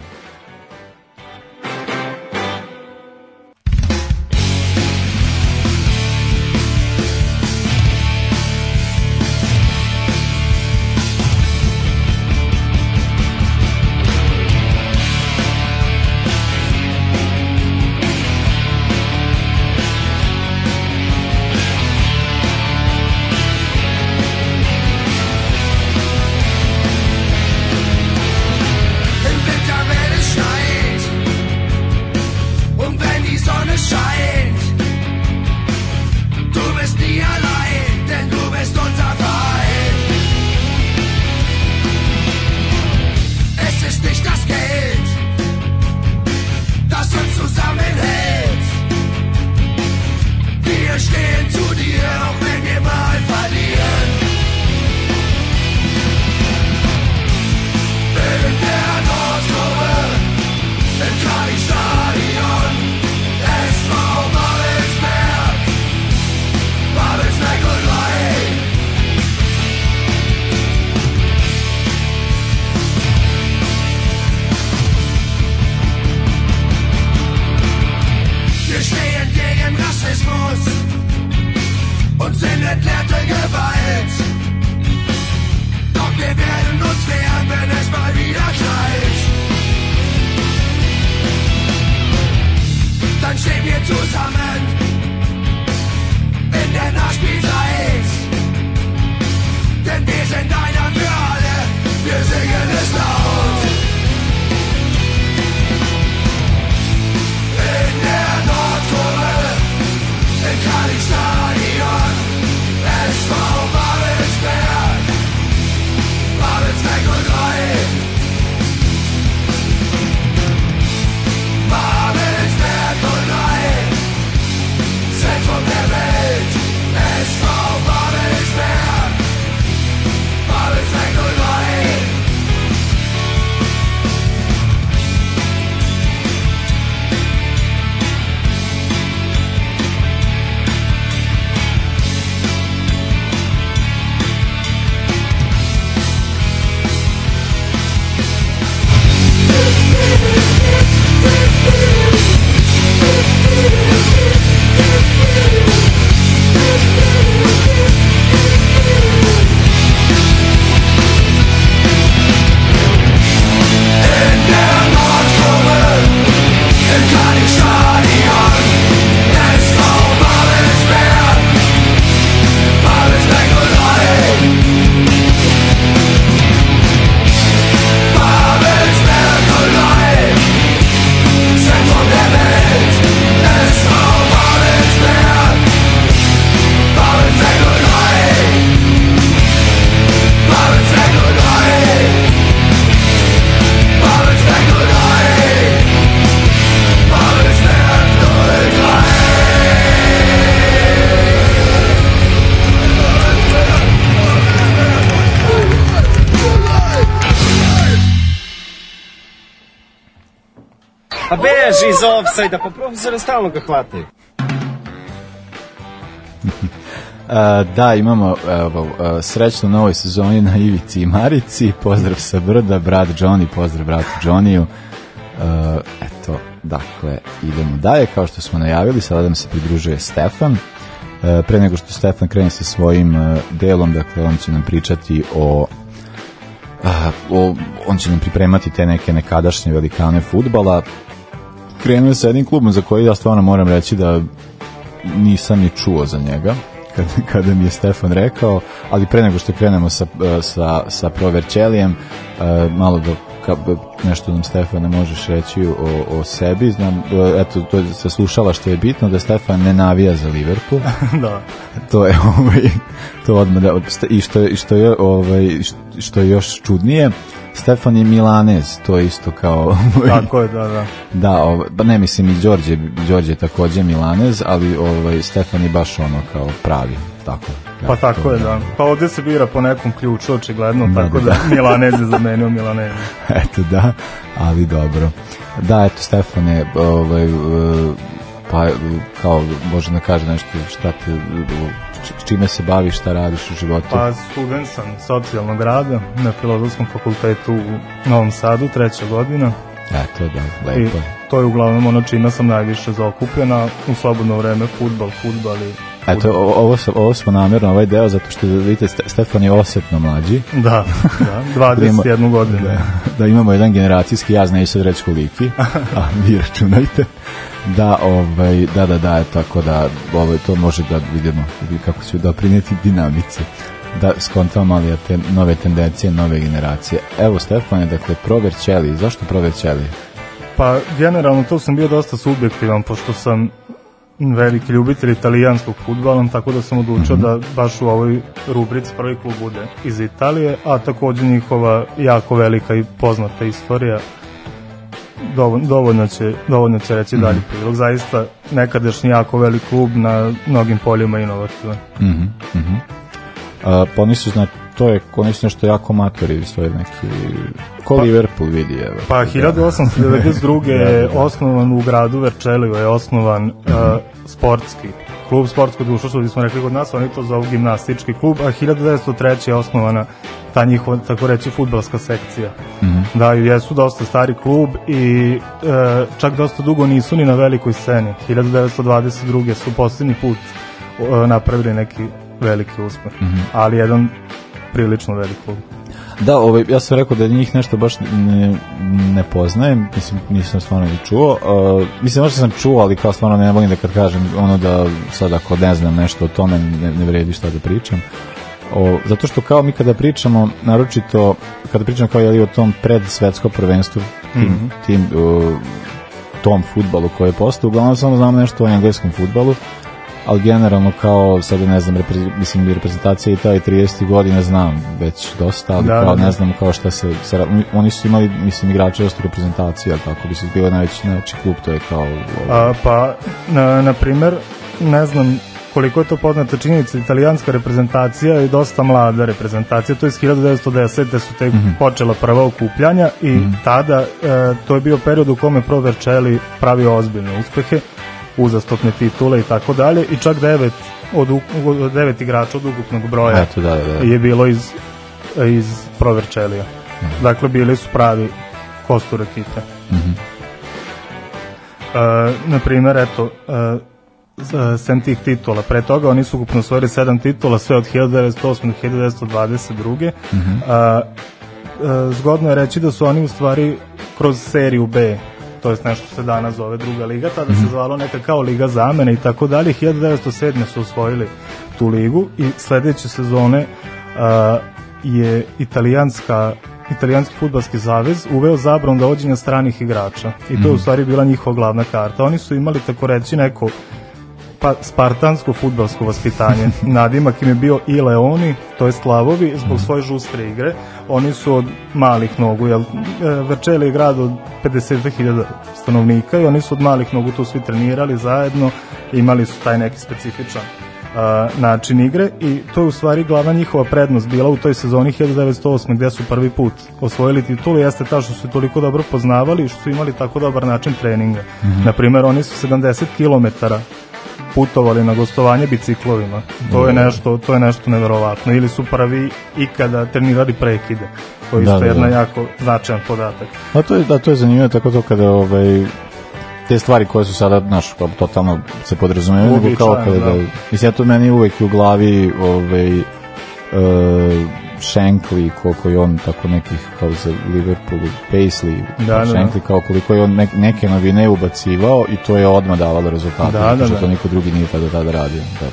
da pa profesora stalno ga hvataju. Uh, da, imamo evo, uh, uh, srećno novoj sezoni na Ivici i Marici. Pozdrav sa brda, brat Johnny, pozdrav bratu Johnnyju. eto, dakle, idemo dalje. Kao što smo najavili, sada nam se pridružuje Stefan. pre nego što Stefan krene sa svojim delom, dakle, on će nam pričati o o, on će nam pripremati te neke nekadašnje velikane futbala krenuo sa jednim klubom za koji ja stvarno moram reći da nisam ni čuo za njega kada, kada mi je Stefan rekao, ali pre nego što krenemo sa, eh, sa, sa Proverčelijem, eh, malo da ka, nešto nam Stefane možeš reći o, o sebi, znam, eto, to se slušala što je bitno, da Stefan ne navija za Liverpool. da. To je, ovaj, to odmah, da, i što, što je, ovaj, što je još čudnije, Stefan je Milanez, to je isto kao... Ovaj, Tako je, da, da. Da, ovaj, ba pa ne mislim i Đorđe, Đorđe je takođe Milanez, ali ovaj, Stefan je baš ono kao pravi tako. Ja, pa tako je, da. Pa ovde se bira po nekom ključu, očigledno, da, tako da, da. Milanez je zamenio Milanez. eto, da, ali dobro. Da, eto, Stefane, ovaj, eh, pa kao može da kaže nešto šta te čime se baviš, šta radiš u životu? Pa student sam socijalnog rada na filozofskom fakultetu u Novom Sadu, treća godina. Eto, da, lepo. I to je uglavnom ono čime sam najviše zaokupljena, u slobodno vreme futbal, futbal i Eto, ovo, ovo smo namjerno, ovaj deo, zato što, vidite, Stefan je osetno mlađi. Da, da 21 da godinu. Da, da, imamo jedan generacijski, ja znam sad reći koliki, a vi računajte. Da, ovaj, da, da, da, tako da, ovaj, to može da vidimo kako će doprinijeti dinamici da skontamo ali te nove tendencije, nove generacije. Evo Stefane, dakle, prover ćeli. Zašto prover ćeli? Pa, generalno, to sam bio dosta subjektivan, pošto sam veliki ljubitelj italijanskog futbala, tako da sam odlučio mm -hmm. da baš u ovoj rubrici prvi klub bude iz Italije, a takođe njihova jako velika i poznata istorija dovoljno će, dovoljno će reći mm -hmm. dalje mhm. prilog. Zaista nekadašnji jako velik klub na mnogim poljima inovativan. Mm -hmm. Mm -hmm. A, pomisliš na to je konečno što jako matori, to je neki ko pa, Liverpool vidi. Evo. Pa 1892. Da. je da, da, osnovan u gradu Verčeliju, je osnovan uh, sportski klub, sportsko društvo, što bismo rekli kod nas, oni to zovu gimnastički klub, a 1903. je osnovana ta njihova, tako reći, fudbalska sekcija. Mm -hmm. Da, jesu dosta stari klub i e, čak dosta dugo nisu ni na velikoj sceni. 1922. su poslednji put uh, napravili neki veliki uspeh. Mm -hmm. Ali jedan prilično velik klub. Da, ovaj, ja sam rekao da njih nešto baš ne, ne poznajem, mislim, nisam stvarno ni čuo. Uh, mislim, možda sam čuo, ali kao stvarno ne volim da kad kažem ono da sad ako ne znam nešto o tome, ne, ne vredi šta da pričam. O, zato što kao mi kada pričamo, naročito, kada pričamo kao je o tom pred svetsko prvenstvo, tim, mm -hmm. tim uh, tom futbalu koji je postao, uglavnom samo znam nešto o engleskom futbalu, ali generalno kao, sad ne znam, repre, mislim, reprezentacija Italije 30. godine znam već dosta, ali da, kao, da, da. ne znam kao šta se, se, oni su imali, mislim, igrače dosta reprezentacije, ali tako bi se bilo najveći, najveći klub, to je kao... Ovaj. A, pa, na, na primer, ne znam, koliko je to poznata činjenica, italijanska reprezentacija je dosta mlada reprezentacija, to je iz da su tek mm -hmm. počela prva okupljanja i mm -hmm. tada e, to je bio period u kome Pro Vercelli pravio ozbiljne uspehe uzastopne titule i tako dalje i čak devet od, od devet igrača od ukupnog broja Eto, da, da. da. je bilo iz, iz Proverčelija. Mm -hmm. Dakle, bili su pravi kosture kite. Mm -hmm. e, naprimer, eto, e, e, sem tih titula. Pre toga oni su ukupno osvojili sedam titula, sve od 1908 do 1922. Mm -hmm. a, zgodno je reći da su oni u stvari kroz seriju B to je nešto se danas zove druga liga, tada se mhm. zvalo neka kao liga zamene i tako dalje. 1907. su osvojili tu ligu i sledeće sezone uh, je italijanska Italijanski futbalski zavez uveo zabron dovođenja stranih igrača i to je u mhm. stvari bila njihova glavna karta. Oni su imali, tako reći, neko Pa spartansko futbalsko vaspitanje. Nadimak im je bio i Leoni, to je Slavovi, zbog mhm. svoje žustre igre. Oni su od malih nogu, jel, e, Vrčeli je grad od 50.000 stanovnika i oni su od malih nogu tu svi trenirali zajedno, imali su taj neki specifičan a, e, način igre i to je u stvari glavna njihova prednost bila u toj sezoni 1908 gde su prvi put osvojili titulu jeste ta što su toliko dobro poznavali i što su imali tako dobar način treninga. Mm -hmm. Naprimer, oni su 70 km putovali na gostovanje biciklovima. To je da. nešto, to je nešto neverovatno. Ili su prvi ikada trenirali prekide. To je da, isto da, jedna da. jako značajan podatak. A to je, da, to je zanimljivo, tako to kada ovaj, te stvari koje su sada, znaš, kao totalno se podrazumevaju, kao kada da. da mislim, ja to meni uvek u glavi ovaj, e, Shankly, koliko je on tako nekih kao za Liverpool, Paisley, da, da Shankly, da. kao koliko je on ne, neke novine ubacivao i to je odmah davalo rezultate, da, da, da. to niko drugi nije tada, tada radio. Da.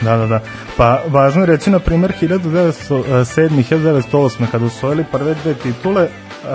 Da, da, da. Pa važno je reći, na primer, 1907. i 1908. kada su osvojili prve dve titule, uh,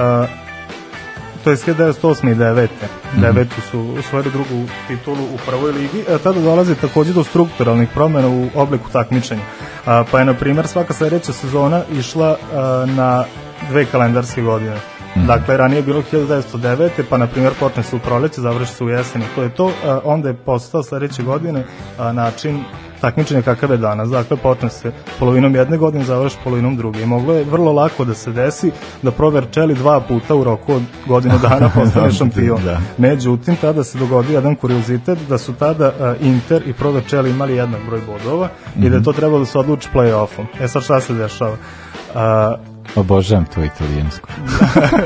što je 1908. i 9. Mm -hmm. su osvojili drugu titulu u prvoj ligi, a tada dolazi takođe do strukturalnih promena u obliku takmičenja. A, pa je, na primer, svaka sledeća sezona išla a, na dve kalendarske godine. Mm -hmm. Dakle, ranije je bilo 1909. pa, na primer, počne se u proleće, završi se u jeseni, to je to. A, onda je postao sledeće godine a, način takmičenje kakav je danas. Dakle, počne se polovinom jedne godine, završi polovinom druge. I moglo je vrlo lako da se desi da prover čeli dva puta u roku od godinu dana postane da, šampion. da. Međutim, tada se dogodio jedan kuriozitet da su tada a, e, Inter i prover čeli imali jednak broj bodova mm -hmm. i da je to trebalo da se odluči play-offom. E sad šta se dešava? A, e, Obožavam to italijansko.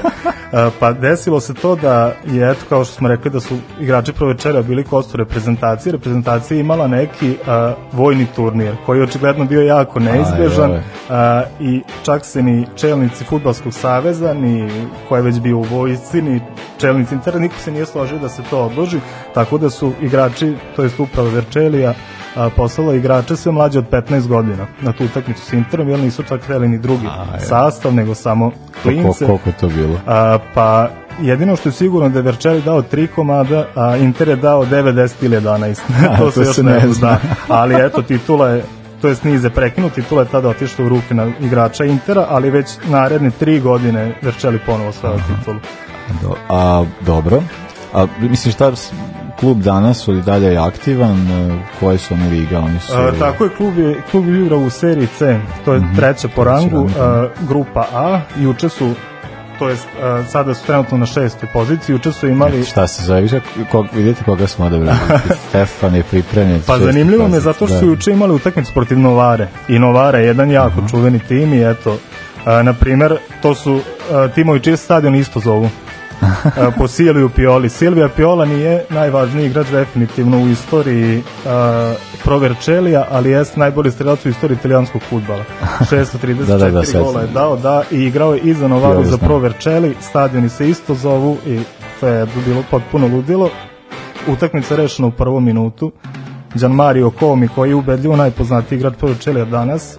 pa desilo se to da je, eto, kao što smo rekli, da su igrači provečera bili kostu reprezentacije. Reprezentacija je imala neki a, vojni turnir, koji je očigledno bio jako neizbežan Aj, a, i čak se ni čelnici Futbalskog saveza, ni ko je već bio u vojsci, ni čelnici intera, niko se nije složio da se to odloži, tako da su igrači, to jest uprava Verčelija, a, poslala igrače sve mlađe od 15 godina na tu utakmicu s Interom, jer nisu čak hteli ni drugi Aj, sastav, nego samo pa klince. Koliko je to bilo? A, pa jedino što je sigurno da je Verčeli dao tri komada, a Inter je dao 90 ili 11. to, to se još ne, ne zna. Ali eto, titula je to je snize je prekinut, titula je tada otišla u ruke na igrača Intera, ali već naredne tri godine Verčeli ponovo sveo titulu. Do, a, dobro, A, mislim, šta klub danas ili dalje je aktivan? E, koje su one liga? Oni su... A, tako je, klub, je, klub igra u seriji C, to je mm -hmm. treća po da, rangu, da. a, grupa A, juče su to jest uh, sada su trenutno na šestoj poziciji, juče su imali... E, šta se zove, kog, vidite koga smo odabrali, Stefan je pripremljen. Pa zanimljivo me, zato što da. su juče imali utakmicu protiv Novare, i Novara je jedan jako uh mhm. -huh. čuveni tim i eto, uh, na primer, to su uh, timovi čiji stadion isto zovu po Silviju Pioli. Silvija Piola nije najvažniji igrač definitivno u istoriji Proverčelija, ali jest najbolji strelac u istoriji italijanskog futbala. 634 da, da, da, gola je dao, da, da, i igrao je i za Novaru za Proverčeli, stadioni se isto zovu i to je bilo potpuno ludilo. Utakmica rešena u prvom minutu. Gian Mario Comi koji je ubedljivo najpoznatiji igrač prvo Čelija danas, e,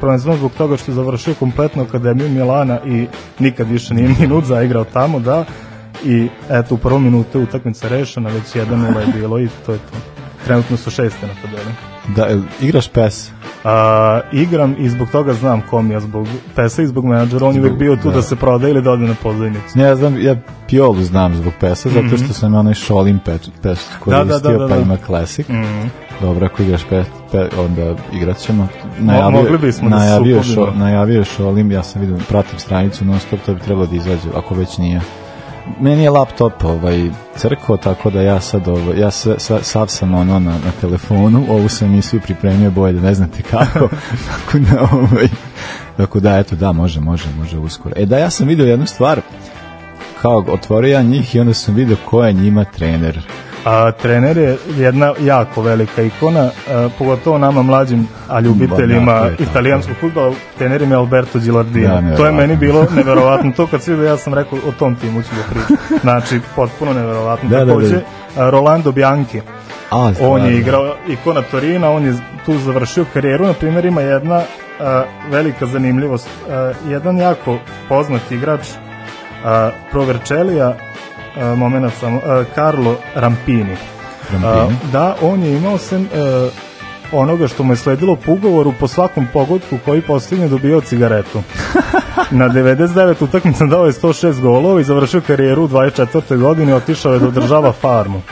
prvenstveno zbog toga što je završio kompletnu akademiju Milana i nikad više nije minut zaigrao tamo, da, i eto u prvom minutu utakmica rešena, već 1-0 je bilo i to je to trenutno su šeste na tabeli. Da, igraš PES? A, igram i zbog toga znam kom ja zbog PES-a i zbog menadžera, on je uvek bio tu da. da se proda ili da ode na pozajnicu. Ja znam, ja Piolu znam zbog PES-a, zato mhm. što sam onaj Šolim PES koristio, da, da, da, da, pa da. ima Classic. Mm -hmm. Dobro, ako igraš PES, pe, onda igrat ćemo. Najavio, mogli bismo najavio, da najavio, šo, najavio Šolim, ja sam vidio, pratim stranicu non stop, to bi trebalo da izađe, ako već nije meni je laptop ovaj, crko, tako da ja sad, ovaj, ja sa, sa, sav sam ono na, na telefonu, ovu sam i misiju pripremio boje da ne znate kako, tako da, ovaj, tako da, eto, da, može, može, može uskoro. E da, ja sam video jednu stvar, kao otvorio ja njih i onda sam video ko je njima trener. A, trener je jedna jako velika ikona, a, pogotovo nama mlađim, a ljubiteljima ba, da, italijanskog fudbala, trener je Alberto Gilardino. Da, to je meni bilo neverovatno. To kad svi ja sam rekao o tom timu ću da pričam. Znači, potpuno neverovatno. Da, Takođe, da, da. Rolando Bianchi. A, on je igrao ikona Torina, on je tu završio karijeru. Na primjer, ima jedna a, velika zanimljivost. A, jedan jako poznat igrač a, Proverčelija uh, e, samo e, Carlo Rampini. Rampini. E, da, on je imao sem onoga što mu je sledilo po ugovoru po svakom pogodku koji postigne dobio cigaretu. Na 99 utakmica dao je 106 golova i završio karijeru u 24. godini, otišao je do da država farmu.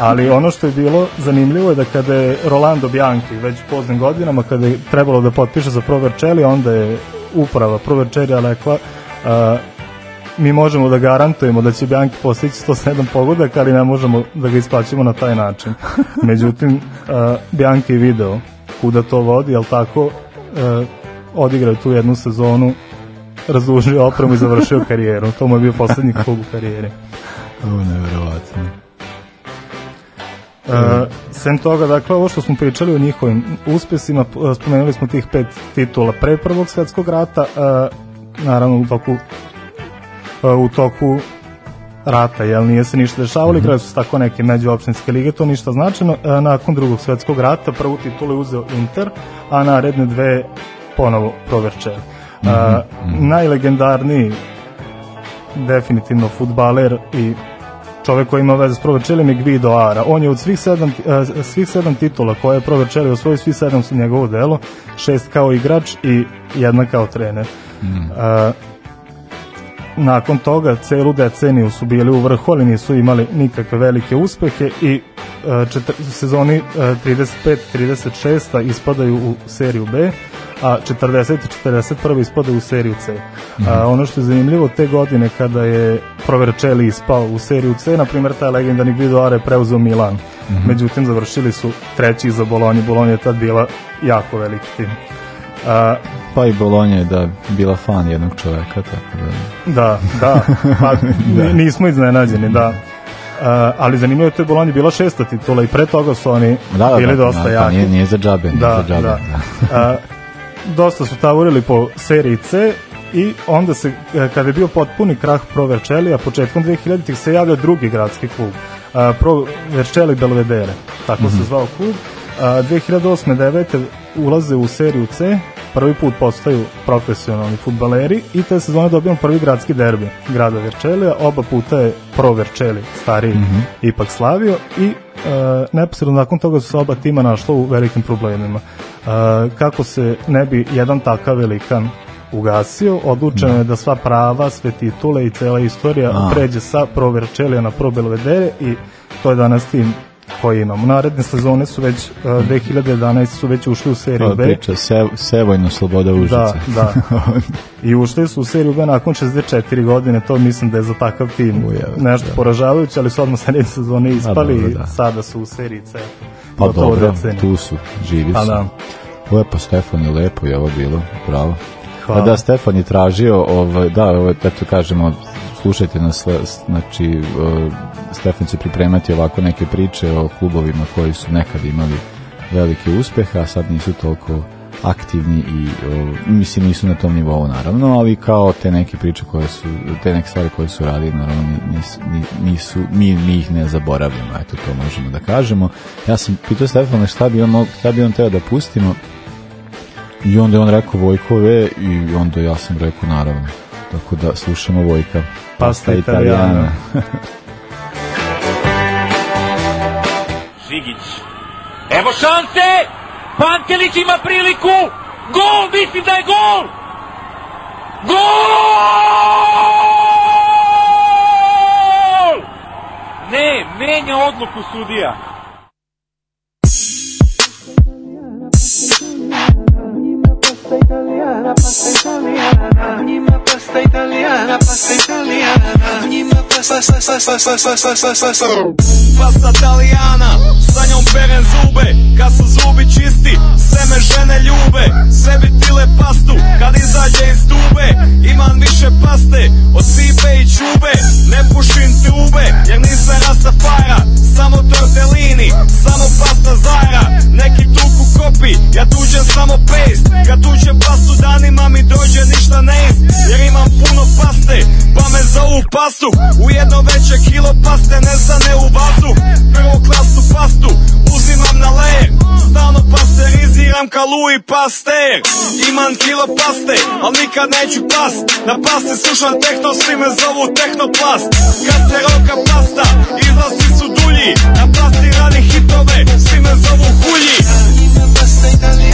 Ali ono što je bilo zanimljivo je da kada je Rolando Bianchi već poznim godinama, kada je trebalo da potpiše za Proverčeli, onda je uprava Provercelli rekla uh, mi možemo da garantujemo da će Bianchi postići 107 pogodak, ali ne možemo da ga isplaćujemo na taj način. Međutim, uh, e, Bianchi je video kuda to vodi, jel tako, uh, odigrao tu jednu sezonu, razdužio opremu i završio karijeru. To mu je bio poslednji klub u karijeri. je nevjerovatno. Uh, sem toga, dakle, ovo što smo pričali o njihovim uspesima, spomenuli smo tih pet titula pre Prvog svetskog rata, uh, naravno u toku E, u toku rata, jel nije se ništa dešavalo, mm -hmm. su tako neke međuopštinske lige, to ništa značajno. E, nakon drugog svetskog rata prvu titulu je uzeo Inter, a naredne dve ponovo Proverčev. E, mm -hmm. najlegendarniji definitivno futbaler i čovek koji ima veze s Proverčelim je Guido Ara. On je od svih sedam, e, svih sedam titula koje je Proverčeli osvojio, svih sedam su njegovo delo, šest kao igrač i jedna kao trener. Mm. -hmm. E, nakon toga celu deceniju su bili u vrhu, ali nisu imali nikakve velike uspehe i u e, četr, sezoni e, 35-36 ispadaju u seriju B, a 40-41 ispadaju u seriju C. E, mm -hmm. a, ono što je zanimljivo, te godine kada je Proverčeli ispao u seriju C, na primjer taj legendarni Guidoare preuzeo Milan. Mm -hmm. Međutim, završili su treći za Bolonju. Bolonja je tad bila jako veliki tim. A, pa i Bolonja je da bila fan jednog čoveka, tako da... Da, da, pa da. nismo iznenađeni, da. Uh, ali zanimljivo je to je Bolonja bila šesta titula i pre toga su oni da, da, bili da, dosta da, da jaki. Da, nije, nije za džabe, nije da, za džabe. Da. da. uh, dosta su tavorili po seriji C i onda se, e, kada je bio potpuni krah Pro a početkom 2000-ih se javlja drugi gradski klub, uh, Pro Verčeli Belvedere, tako mm -hmm. se mhm. zvao klub. Uh, 2008. 9. ulaze u seriju C prvi put postaju profesionalni futbaleri i te sezone dobijamo prvi gradski derbi grada Verčelija, oba puta je pro Verčeli, stariji mm -hmm. ipak slavio i e, neposredno nakon toga su se oba tima našla u velikim problemima. E, kako se ne bi jedan takav velikan ugasio, odlučeno da. je da sva prava, sve titule i cela istorija A. pređe sa pro Verčelija na pro Belvedere i to je danas tim koje imamo. Naredne sezone su već, uh, e, 2011 su već ušli u seriju B. Priča, se, Sevojno Sloboda užice. Da, da. I ušli su u seriju B nakon 64 godine, to mislim da je za takav tim Ujeve, nešto da. poražavajuće, ali su odmah srednje sezone ispali, A, dobro, da. sada su u seriji C. Pa dobro, da tu su, živi pa su. A, da. Lepo, Stefan, je lepo je ovo bilo, bravo. Pa Hvala. A da, Stefan je tražio, ovaj, da, ovaj, eto kažemo, slušajte nas, znači, Stefan će pripremati ovako neke priče o klubovima koji su nekad imali velike uspehe, a sad nisu toliko aktivni i o, mislim nisu na tom nivou naravno, ali kao te neke priče koje su, te neke stvari koje su radili naravno nisu, nisu mi, mi ih ne zaboravljamo, eto to možemo da kažemo. Ja sam pitao Stefana šta bi on, šta bi on teo da pustimo i onda je on rekao Vojkove i onda ja sam rekao naravno. Tako da slušamo Vojka. Pasta, Pasta Italijana. Đinđić. Evo šanse! Pantelić ima priliku! Gol! Mislim da je gol! Gol! Ne, menja odluku sudija. pasta italiana, pasta italiana. В njima pasta italiana, pasta italiana. В njima pasta, pasta, pasta, pasta, pasta, pasta, pasta. Pasta italiana, sa njom perem zube. Kad su zubi čisti, sve me žene ljube. Sve bi tile pastu, kad izađe iz tube. Imam više paste, od sipe i čube. Ne pušim tube, jer nisam rastafara. Samo tortellini, samo pasta zara. Neki tuku kopi, ja tuđem samo paste. Kad tuđem kuće pastu danima mi dođe ništa ne jest Jer imam puno paste pa me zovu pastu U jedno veće kilo paste ne stane u vazu Prvo klasnu pastu uzimam na le Stalno pasteriziram kalu i paste Imam kilo paste al nikad neću past Na pasti slušam tehno svi me zovu tehnoplast Kad se roka pasta izlazi su dulji Na pasti radi hitove svi me zovu hulji Italia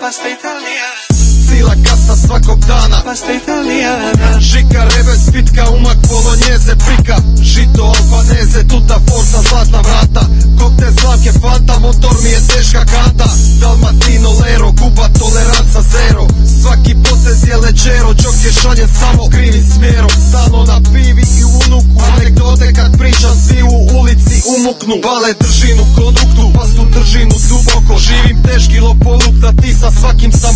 pasta italiana. svakog dana Pasta italijana Žika rebe spitka umak polonjeze prika Žito albaneze tuta forza zlatna vrata Kopne slatke fata motor mi je teška kata Dalmatino lero Kuba toleranca zero Svaki potez je lečero Čok je šaljen samo krivim smjerom Stano na pivi i unuku Anekdote kad pričam svi u ulici umuknu Bale držinu konuktu pastu držinu duboko Živim teški lopovuk da ti sa svakim sam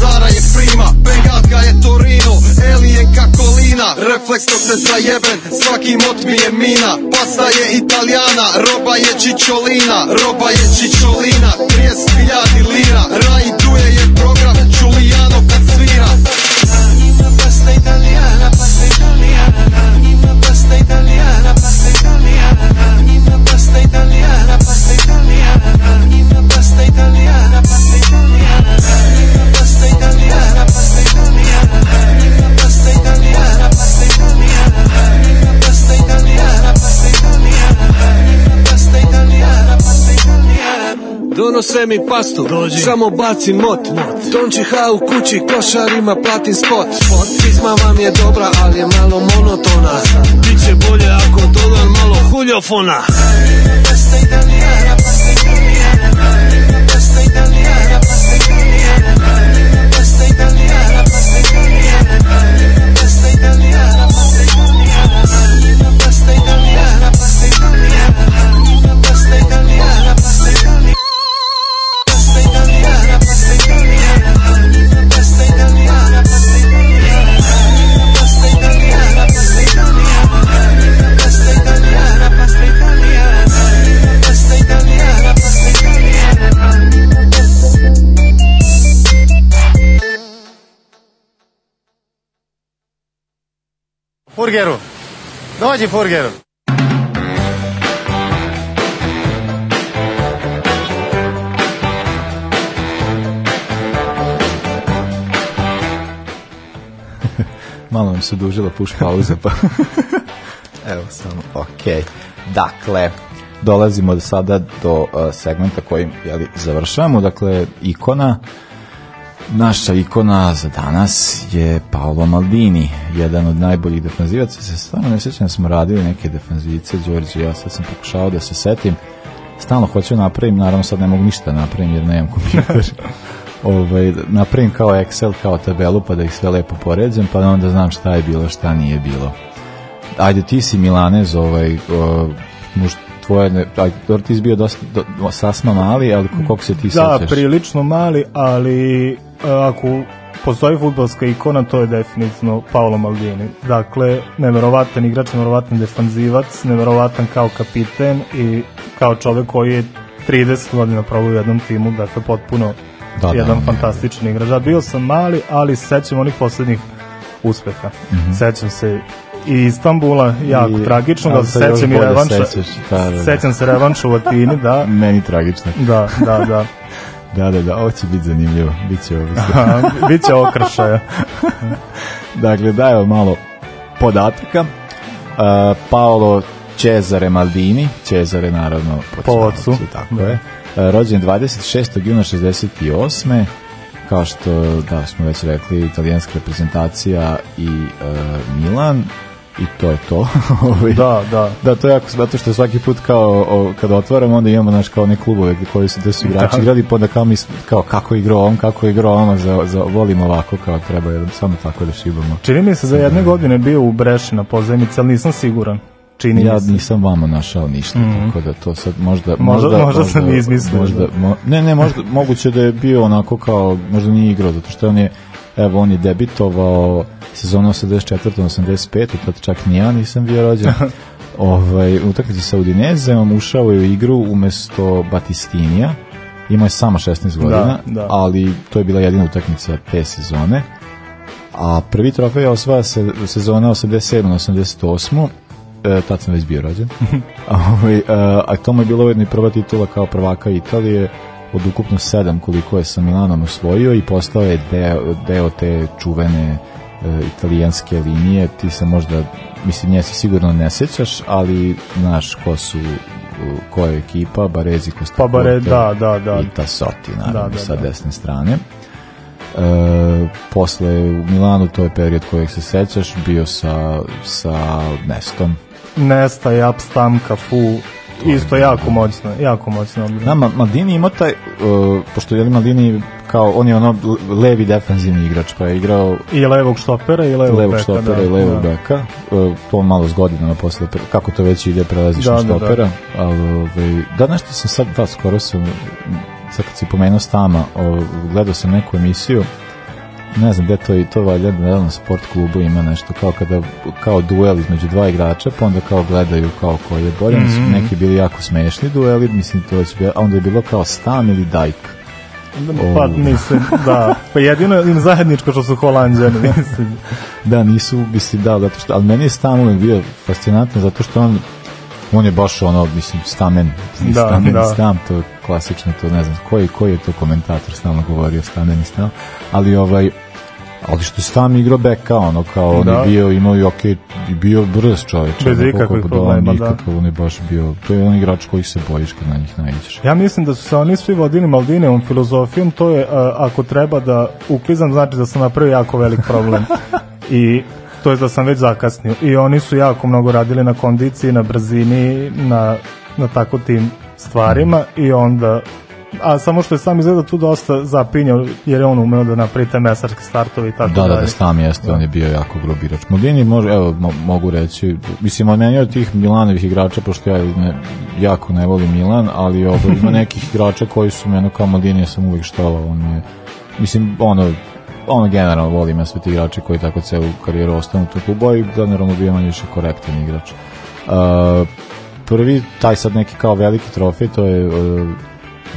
Zara je prima, Bengalka je Torino Alijenka kolina, refleksno se zajeben, Svaki mot mi je mina Pasta je italijana, roba je čičolina Roba je čičolina, 30 milijadi lira Rajduje je donose mi pastu Dođi. Samo baci mot, mot. Tonči u kući, košarima platim spot, spot. vam je dobra, ali je malo monotona Biće bolje ako dodam malo huljofona Ej, furgeru. Dođi furgeru. Malo nam se dužila puš pauza, pa... Evo, samo, okej. Okay. Dakle, dolazimo do sada do uh, segmenta kojim jeli, završavamo, dakle ikona naša ikona za danas je Paolo Maldini jedan od najboljih defanzivaca, se stvarno ne sjećam da smo radili neke defanzivice, Đorđe, ja sad sam pokušao da se setim, stalno hoću da napravim, naravno sad ne mogu ništa da napravim jer nemam kompjuter. ovaj, napravim kao Excel, kao tabelu, pa da ih sve lepo poređem, pa da onda znam šta je bilo, šta nije bilo. Ajde, ti si Milanez, ovaj, o, muž, tvoje, ne, aj, dobro, ti si bio dosta, do, sasma mali, ali koliko se ti da, sećaš? Da, prilično mali, ali e, ako postoji futbalska ikona, to je definitivno Paolo Maldini. Dakle, neverovatan igrač, neverovatan defanzivac, neverovatan kao kapiten i kao čovek koji je 30 godina probao u jednom timu, dakle potpuno da, da. jedan da, fantastičan da. igrač. Da, bio sam mali, ali sećam onih poslednjih uspeha. Mm -hmm. Sećam se i Istanbula, jako I, tragično, da se sećam i revanša. Sećaš, da, da, da. Sećam se revanša u Latini, da. Meni tragično. Da, da, da. Da, da, da, ovo će biti zanimljivo. Biće ovo. Biće okršaja. dakle, dajemo malo podataka. Uh, Paolo Cesare Maldini, Cesare naravno po, po ocu, tako da. je. Uh, rođen 26. juna 68 kao što da smo već rekli italijanska reprezentacija i uh, Milan i to je to. Ovaj, da, da. Da, to je jako zato što svaki put kao o, kada otvaramo onda imamo naš kao neki klubove koji su gde su igrači gradi da. igrali pa onda kao mi kao kako igrao on, kako igrao ona za, za volimo ovako kao treba jer samo tako da šibamo. Čini mi se za da jedne da. godine bio u Breši na pozajmici, ali nisam siguran čini ja nisam vama našao ništa mm -hmm. tako da to sad možda možda možda, možda sam izmislio možda, mo, ne ne možda moguće da je bio onako kao možda nije igrao zato što on je Evo, on je debitovao sezonu 84. 85. Tad čak ni ja nisam bio rođen. ovaj, utakmici sa Udinezem, ušao je u igru umesto Batistinija. Imao je samo 16 da, godina, da, da. ali to je bila jedina utakmica te sezone. A prvi trofej je osvaja se, sezona 87. 88 e, tad sam već bio rođen. a, a, ovaj, e, a to mu je bilo ujedno i prva titula kao prvaka Italije od ukupno sedam koliko je sa Milanom osvojio i postao je deo, deo te čuvene e, italijanske linije, ti se možda, mislim, nje se sigurno ne sećaš, ali znaš ko su ko je ekipa, Barezi, Kostaporte pa bare, da, da, da. i Tassotti da, naravno da, da, da. sa desne strane e, posle u Milanu to je period kojeg se sećaš bio sa, sa Nestom Nesta, Jap, Stam, Kafu isto jako moćno, jako moćno Na Da, Ma, Maldini ima taj, uh, pošto je Maldini kao, on je ono levi defanzivni igrač, pa je igrao... I levog stopera i levog, levog beka, štopera da, i levog da. beka. Uh, to malo s godinama posle, kako to već ide, prelaziš da, na štopera. Da, da. Ali, ovaj, da, nešto sam sad, da, skoro sam, sad kad si pomenuo Stama, uh, gledao sam neku emisiju, ne znam gde to i to valjda na realnom sport klubu ima nešto kao kada kao duel između dva igrača pa onda kao gledaju kao ko je bolji mm -hmm. su mhm. neki bili jako smešni dueli mislim to je bilo, a onda je bilo kao stan ili dajk pa oh. mislim da pa jedino im zajedničko što su holanđani mislim da nisu mislim da zato što al meni je stan bio fascinantan zato što on on je baš ono, mislim, stamen, da, stamen, da. stam, to je klasično, to ne znam, koji, koji je to komentator stalno govorio, stamen i stam, ali ovaj, ali što Stam igrao beka, ono, kao da. on je da. bio, imao i ok, bio brz čovječ. Bez ikakvih problema, da. Nikakav, on je baš bio, to je on igrač koji se bojiš kad na njih najđeš. Ja mislim da su se oni svi vodili Maldinevom filozofijom, to je, a, ako treba da uklizam, znači da sam napravio jako velik problem. I to je da sam već zakasnio. I oni su jako mnogo radili na kondiciji, na brzini, na, na tako tim stvarima i onda a samo što je sam izgleda tu dosta zapinjao, jer je on umeo da napravi te mesarske startove i tako da, da dalje. Da, da, sam jeste, on je bio jako grobirač. Modini, može, evo, mo, mogu reći, mislim, on meni od tih Milanovih igrača, pošto ja ne, jako ne volim Milan, ali ovo, ovaj, ima nekih igrača koji su meni kao Modini, ja sam uvek štovao, on je, mislim, ono, ono generalno volim ja sve ti igrače koji tako celu karijeru ostanu tu klubu i generalno bio manje više korektan igrač. Uh, prvi, taj sad neki kao veliki trofej, to je uh,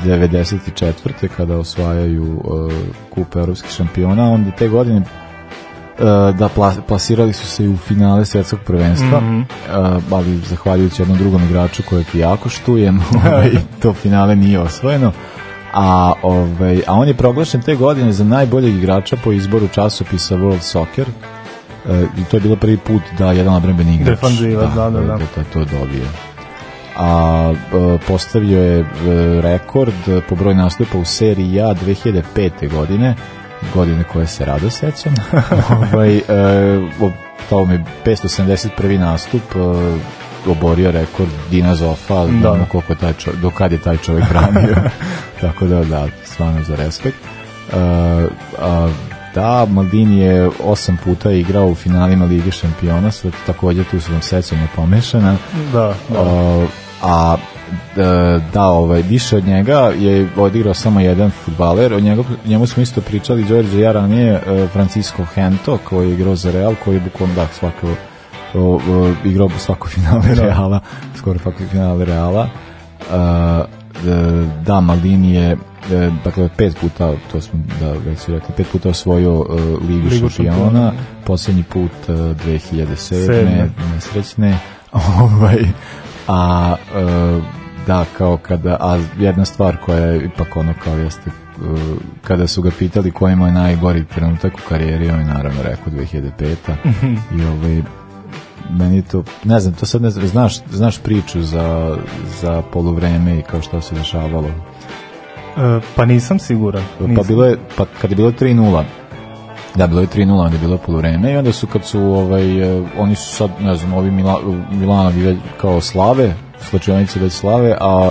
94. kada osvajaju uh, kupe evropskih šampiona, onda te godine uh, da plasirali su se i u finale svetskog prvenstva, mm -hmm. ali zahvaljujući jednom drugom igraču kojeg jako štujemo ovaj, i to finale nije osvojeno a, ovaj, a on je proglašen te godine za najboljeg igrača po izboru časopisa World Soccer e, i to je bilo prvi put da jedan obrambeni igrač Defanziva, da, da, da, da. da to dobije a e, postavio je e, rekord po broju nastupa u seriji A 2005. godine godine koje se rado sećam ovaj, e, to mi 571. nastup e, oborio rekord Dina Zofa, ali da. znamo koliko taj čovjek, do kad je taj čovjek branio. Tako da, da, stvarno za respekt. Uh, uh, da, Maldini je osam puta igrao u finalima Lige šampiona, sve takođe tu su vam sećanja pomešana. Da, da. Uh, a e, da, ovaj, više od njega je odigrao samo jedan futbaler, od njega, njemu smo isto pričali Đorđe ja ranije, Francisco Hento koji je igrao za Real, koji je bukvalno da svakako o, o, igrao svako finale da. Reala, skoro svako finale Reala. Uh, da, Maldini je e, dakle pet puta to smo da već si rekli pet puta osvojio uh, ligu, ligu šampiona poslednji put uh, 2007. nesrećne ovaj a uh, da kao kada a jedna stvar koja je ipak ono kao jeste kada su ga pitali koji mu je najgori trenutak u karijeri on je naravno rekao 2005 mhm. i ovaj meni to, ne znam, to sad ne znam, znaš, znaš priču za, za polovreme i kao što se dešavalo? E, pa nisam siguran. Pa nisam. Pa bilo je, pa kad je bilo 3-0, Da, bilo je 3-0, onda je bilo polovreme i onda su kad su, ovaj, e, oni su sad, ne znam, ovi Mila, Milanovi kao slave, slučajnici već slave, a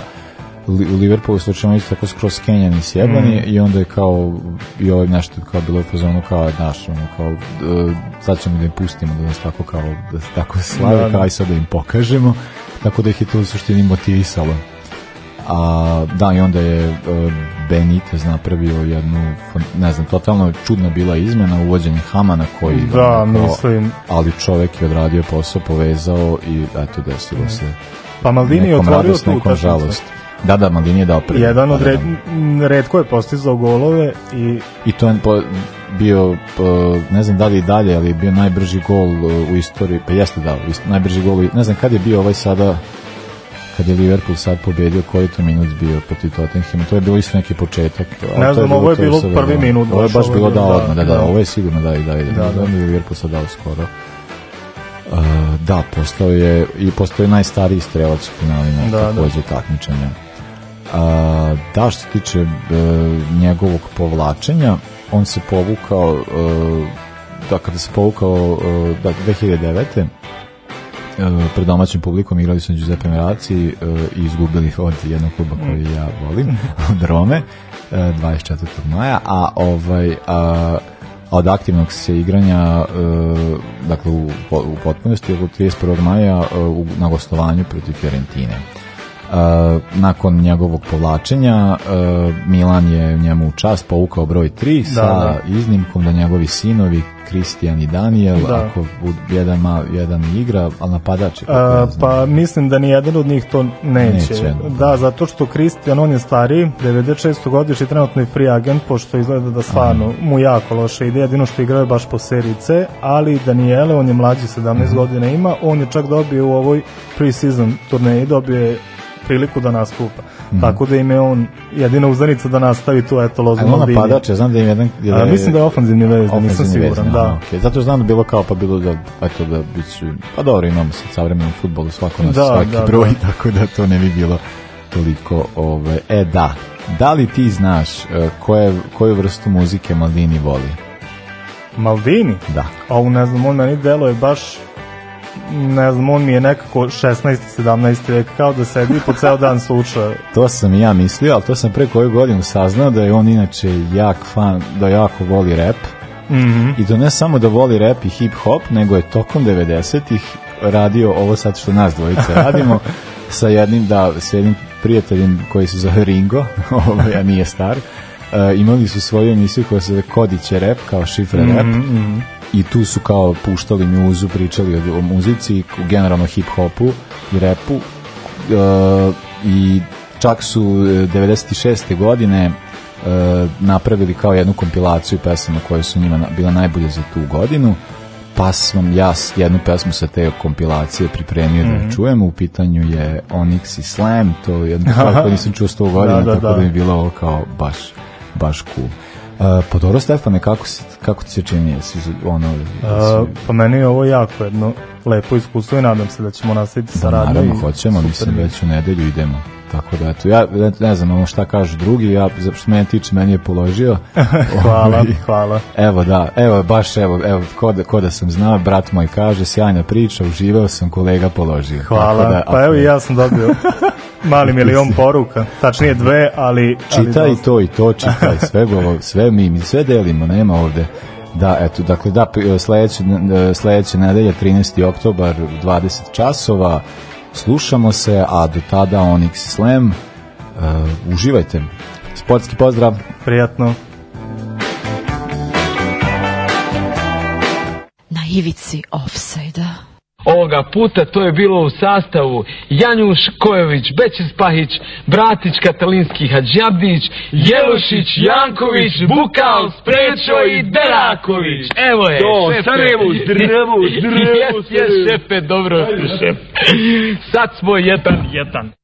Liverpool slučajno isto tako skroz Kenjan i sjebani mm. i onda je kao i ovaj nešto kao bilo u fazonu kao naš ono kao uh, sad ćemo da im pustimo da nas tako kao da tako da, slave da, da. kao i sad da im pokažemo tako da ih je to u suštini motivisalo a da i onda je uh, Benitez napravio jednu ne znam totalno čudna bila izmena uvođenje Hamana koji da, ono, mislim. ali čovek je odradio posao povezao i eto desilo mm. se pa Maldini je otvorio radost, tu nekom Da, da, Maldini je dao prvi. Jedan od da, da, red, da. redko je postizao golove i... I to je po, bio, po, ne znam da li i dalje, ali je bio najbrži gol e, u istoriji, pa jeste dao, ist, najbrži gol, ne znam kad je bio ovaj sada kad je Liverpool sad pobedio, koji to minut bio protiv Tottenhama, to je bilo isto neki početak. Ne znam, ovo je bilo prvi minut. Ovo je baš bilo da odmah, da, da, ovo je sigurno da i da, da, da, Liverpool sad dao skoro. Uh, da, postao je i postao je najstariji strelac u finalima da, takođe da. takmičenja. A, da, što se tiče e, njegovog povlačenja, on se povukao, e, da, kada se povukao e, da, 2009. E, pred domaćim publikom igrali su na Giuseppe Merazzi e, i izgubili od jednog kluba koji ja volim, od Rome, e, 24. maja, a ovaj... A, a od aktivnog se igranja e, dakle u, u potpunosti od 31. maja e, u, na gostovanju protiv Fiorentine nakon njegovog povlačenja Milan je njemu u čast povukao broj 3 da, sa da. iznimkom da njegovi sinovi Kristijan i Daniel, da. ako bud, jedan, ma, jedan igra, ali napadač je. A, pa mislim da ni jedan od njih to neće. neće da, da zato što Kristijan, on je stariji, 96. godiš i trenutno je free agent, pošto izgleda da stvarno mm. mu jako loše ide, jedino što igraju baš po serice, ali Daniele, on je mlađi, 17 mm. godina ima, on je čak dobio u ovoj pre-season turneji, dobio je priliku da nastupa. Mhm. Tako da im je on jedina uzdanica da nastavi tu eto loznu liniju. Ali napadač, ja znam da im jedan... Da je A, mislim da je ofanzivni vezni, da nisam siguran, vezna, da. Okay. Zato znam da bilo kao pa bilo da, eto da biću... Pa dobro, imamo se savremenom fudbalu svako na da, svaki da, broj, da. tako da to ne bi bilo toliko... Ove, e da, da li ti znaš e, koje, koju vrstu muzike Maldini voli? Maldini? Da. A ne znam, on meni deluje baš ne znam, on mi je nekako 16. 17. vek kao da sedi po ceo dan sluša. to sam i ja mislio, ali to sam pre koju godinu saznao da je on inače jak fan, da jako voli rap. Mm -hmm. I to ne samo da voli rap i hip hop, nego je tokom 90-ih radio ovo sad što nas dvojica radimo sa jednim, da, sa jednim prijateljem koji se zove Ringo, ovaj, ja nije star. Uh, imali su svoju emisiju koja se zove Kodiće rap, kao šifra mm -hmm, Mm -hmm i tu su kao puštali mjuzu, pričali o, o muzici, generalno hip-hopu i repu e, i čak su 96. E, godine e, napravili kao jednu kompilaciju pesama koje su njima bila najbolje za tu godinu pa sam ja jednu pesmu sa te kompilacije pripremio mm -hmm. da je mhm. čujem u pitanju je Onyx i Slam to je jedna koje nisam čuo 100 godina da, da, tako da. da mi bilo ovo kao baš baš cool Uh, Podoro pa Stefane, kako, si, kako ti se čini? Jesi, ono, jesi... Uh, pa meni je ovo jako jedno lepo iskustvo i nadam se da ćemo nastaviti sa da, radom. Naravno, hoćemo, super. mislim, već u nedelju idemo. Tako da, eto, ja ne znam ono šta kažu drugi, ja, što mene tiče, meni je položio. hvala, i, ovaj, hvala. Evo da, evo baš, evo, evo ko, da, ko da sam znao, brat moj kaže, sjajna priča, uživao sam, kolega položio. Hvala, da, pa evo i ja sam dobio mali milion poruka, tačnije dve, ali... Čitaj ali to i to, čitaj, sve, bolo, sve mi, mi sve delimo, nema ovde Da, eto, dakle, da, sledeće, sledeće nedelje, 13. oktobar, 20 časova, Slušamo se, a do tada Onyx Slam. Uh, uživajte. Sportski pozdrav. Prijatno. Na ivici offside-a. Ovoga puta to je bilo u sastavu Janjuš Kojović, Bećis Pahić, Bratić Katalinski Hadžabdić, Jelušić, Janković, Bukal, Sprečo i Deraković. Evo je, Do, šefe. Sarajevo, drevo, drevo, Jes, jes, šefe, dobro, šefe. Sad smo jedan, jedan.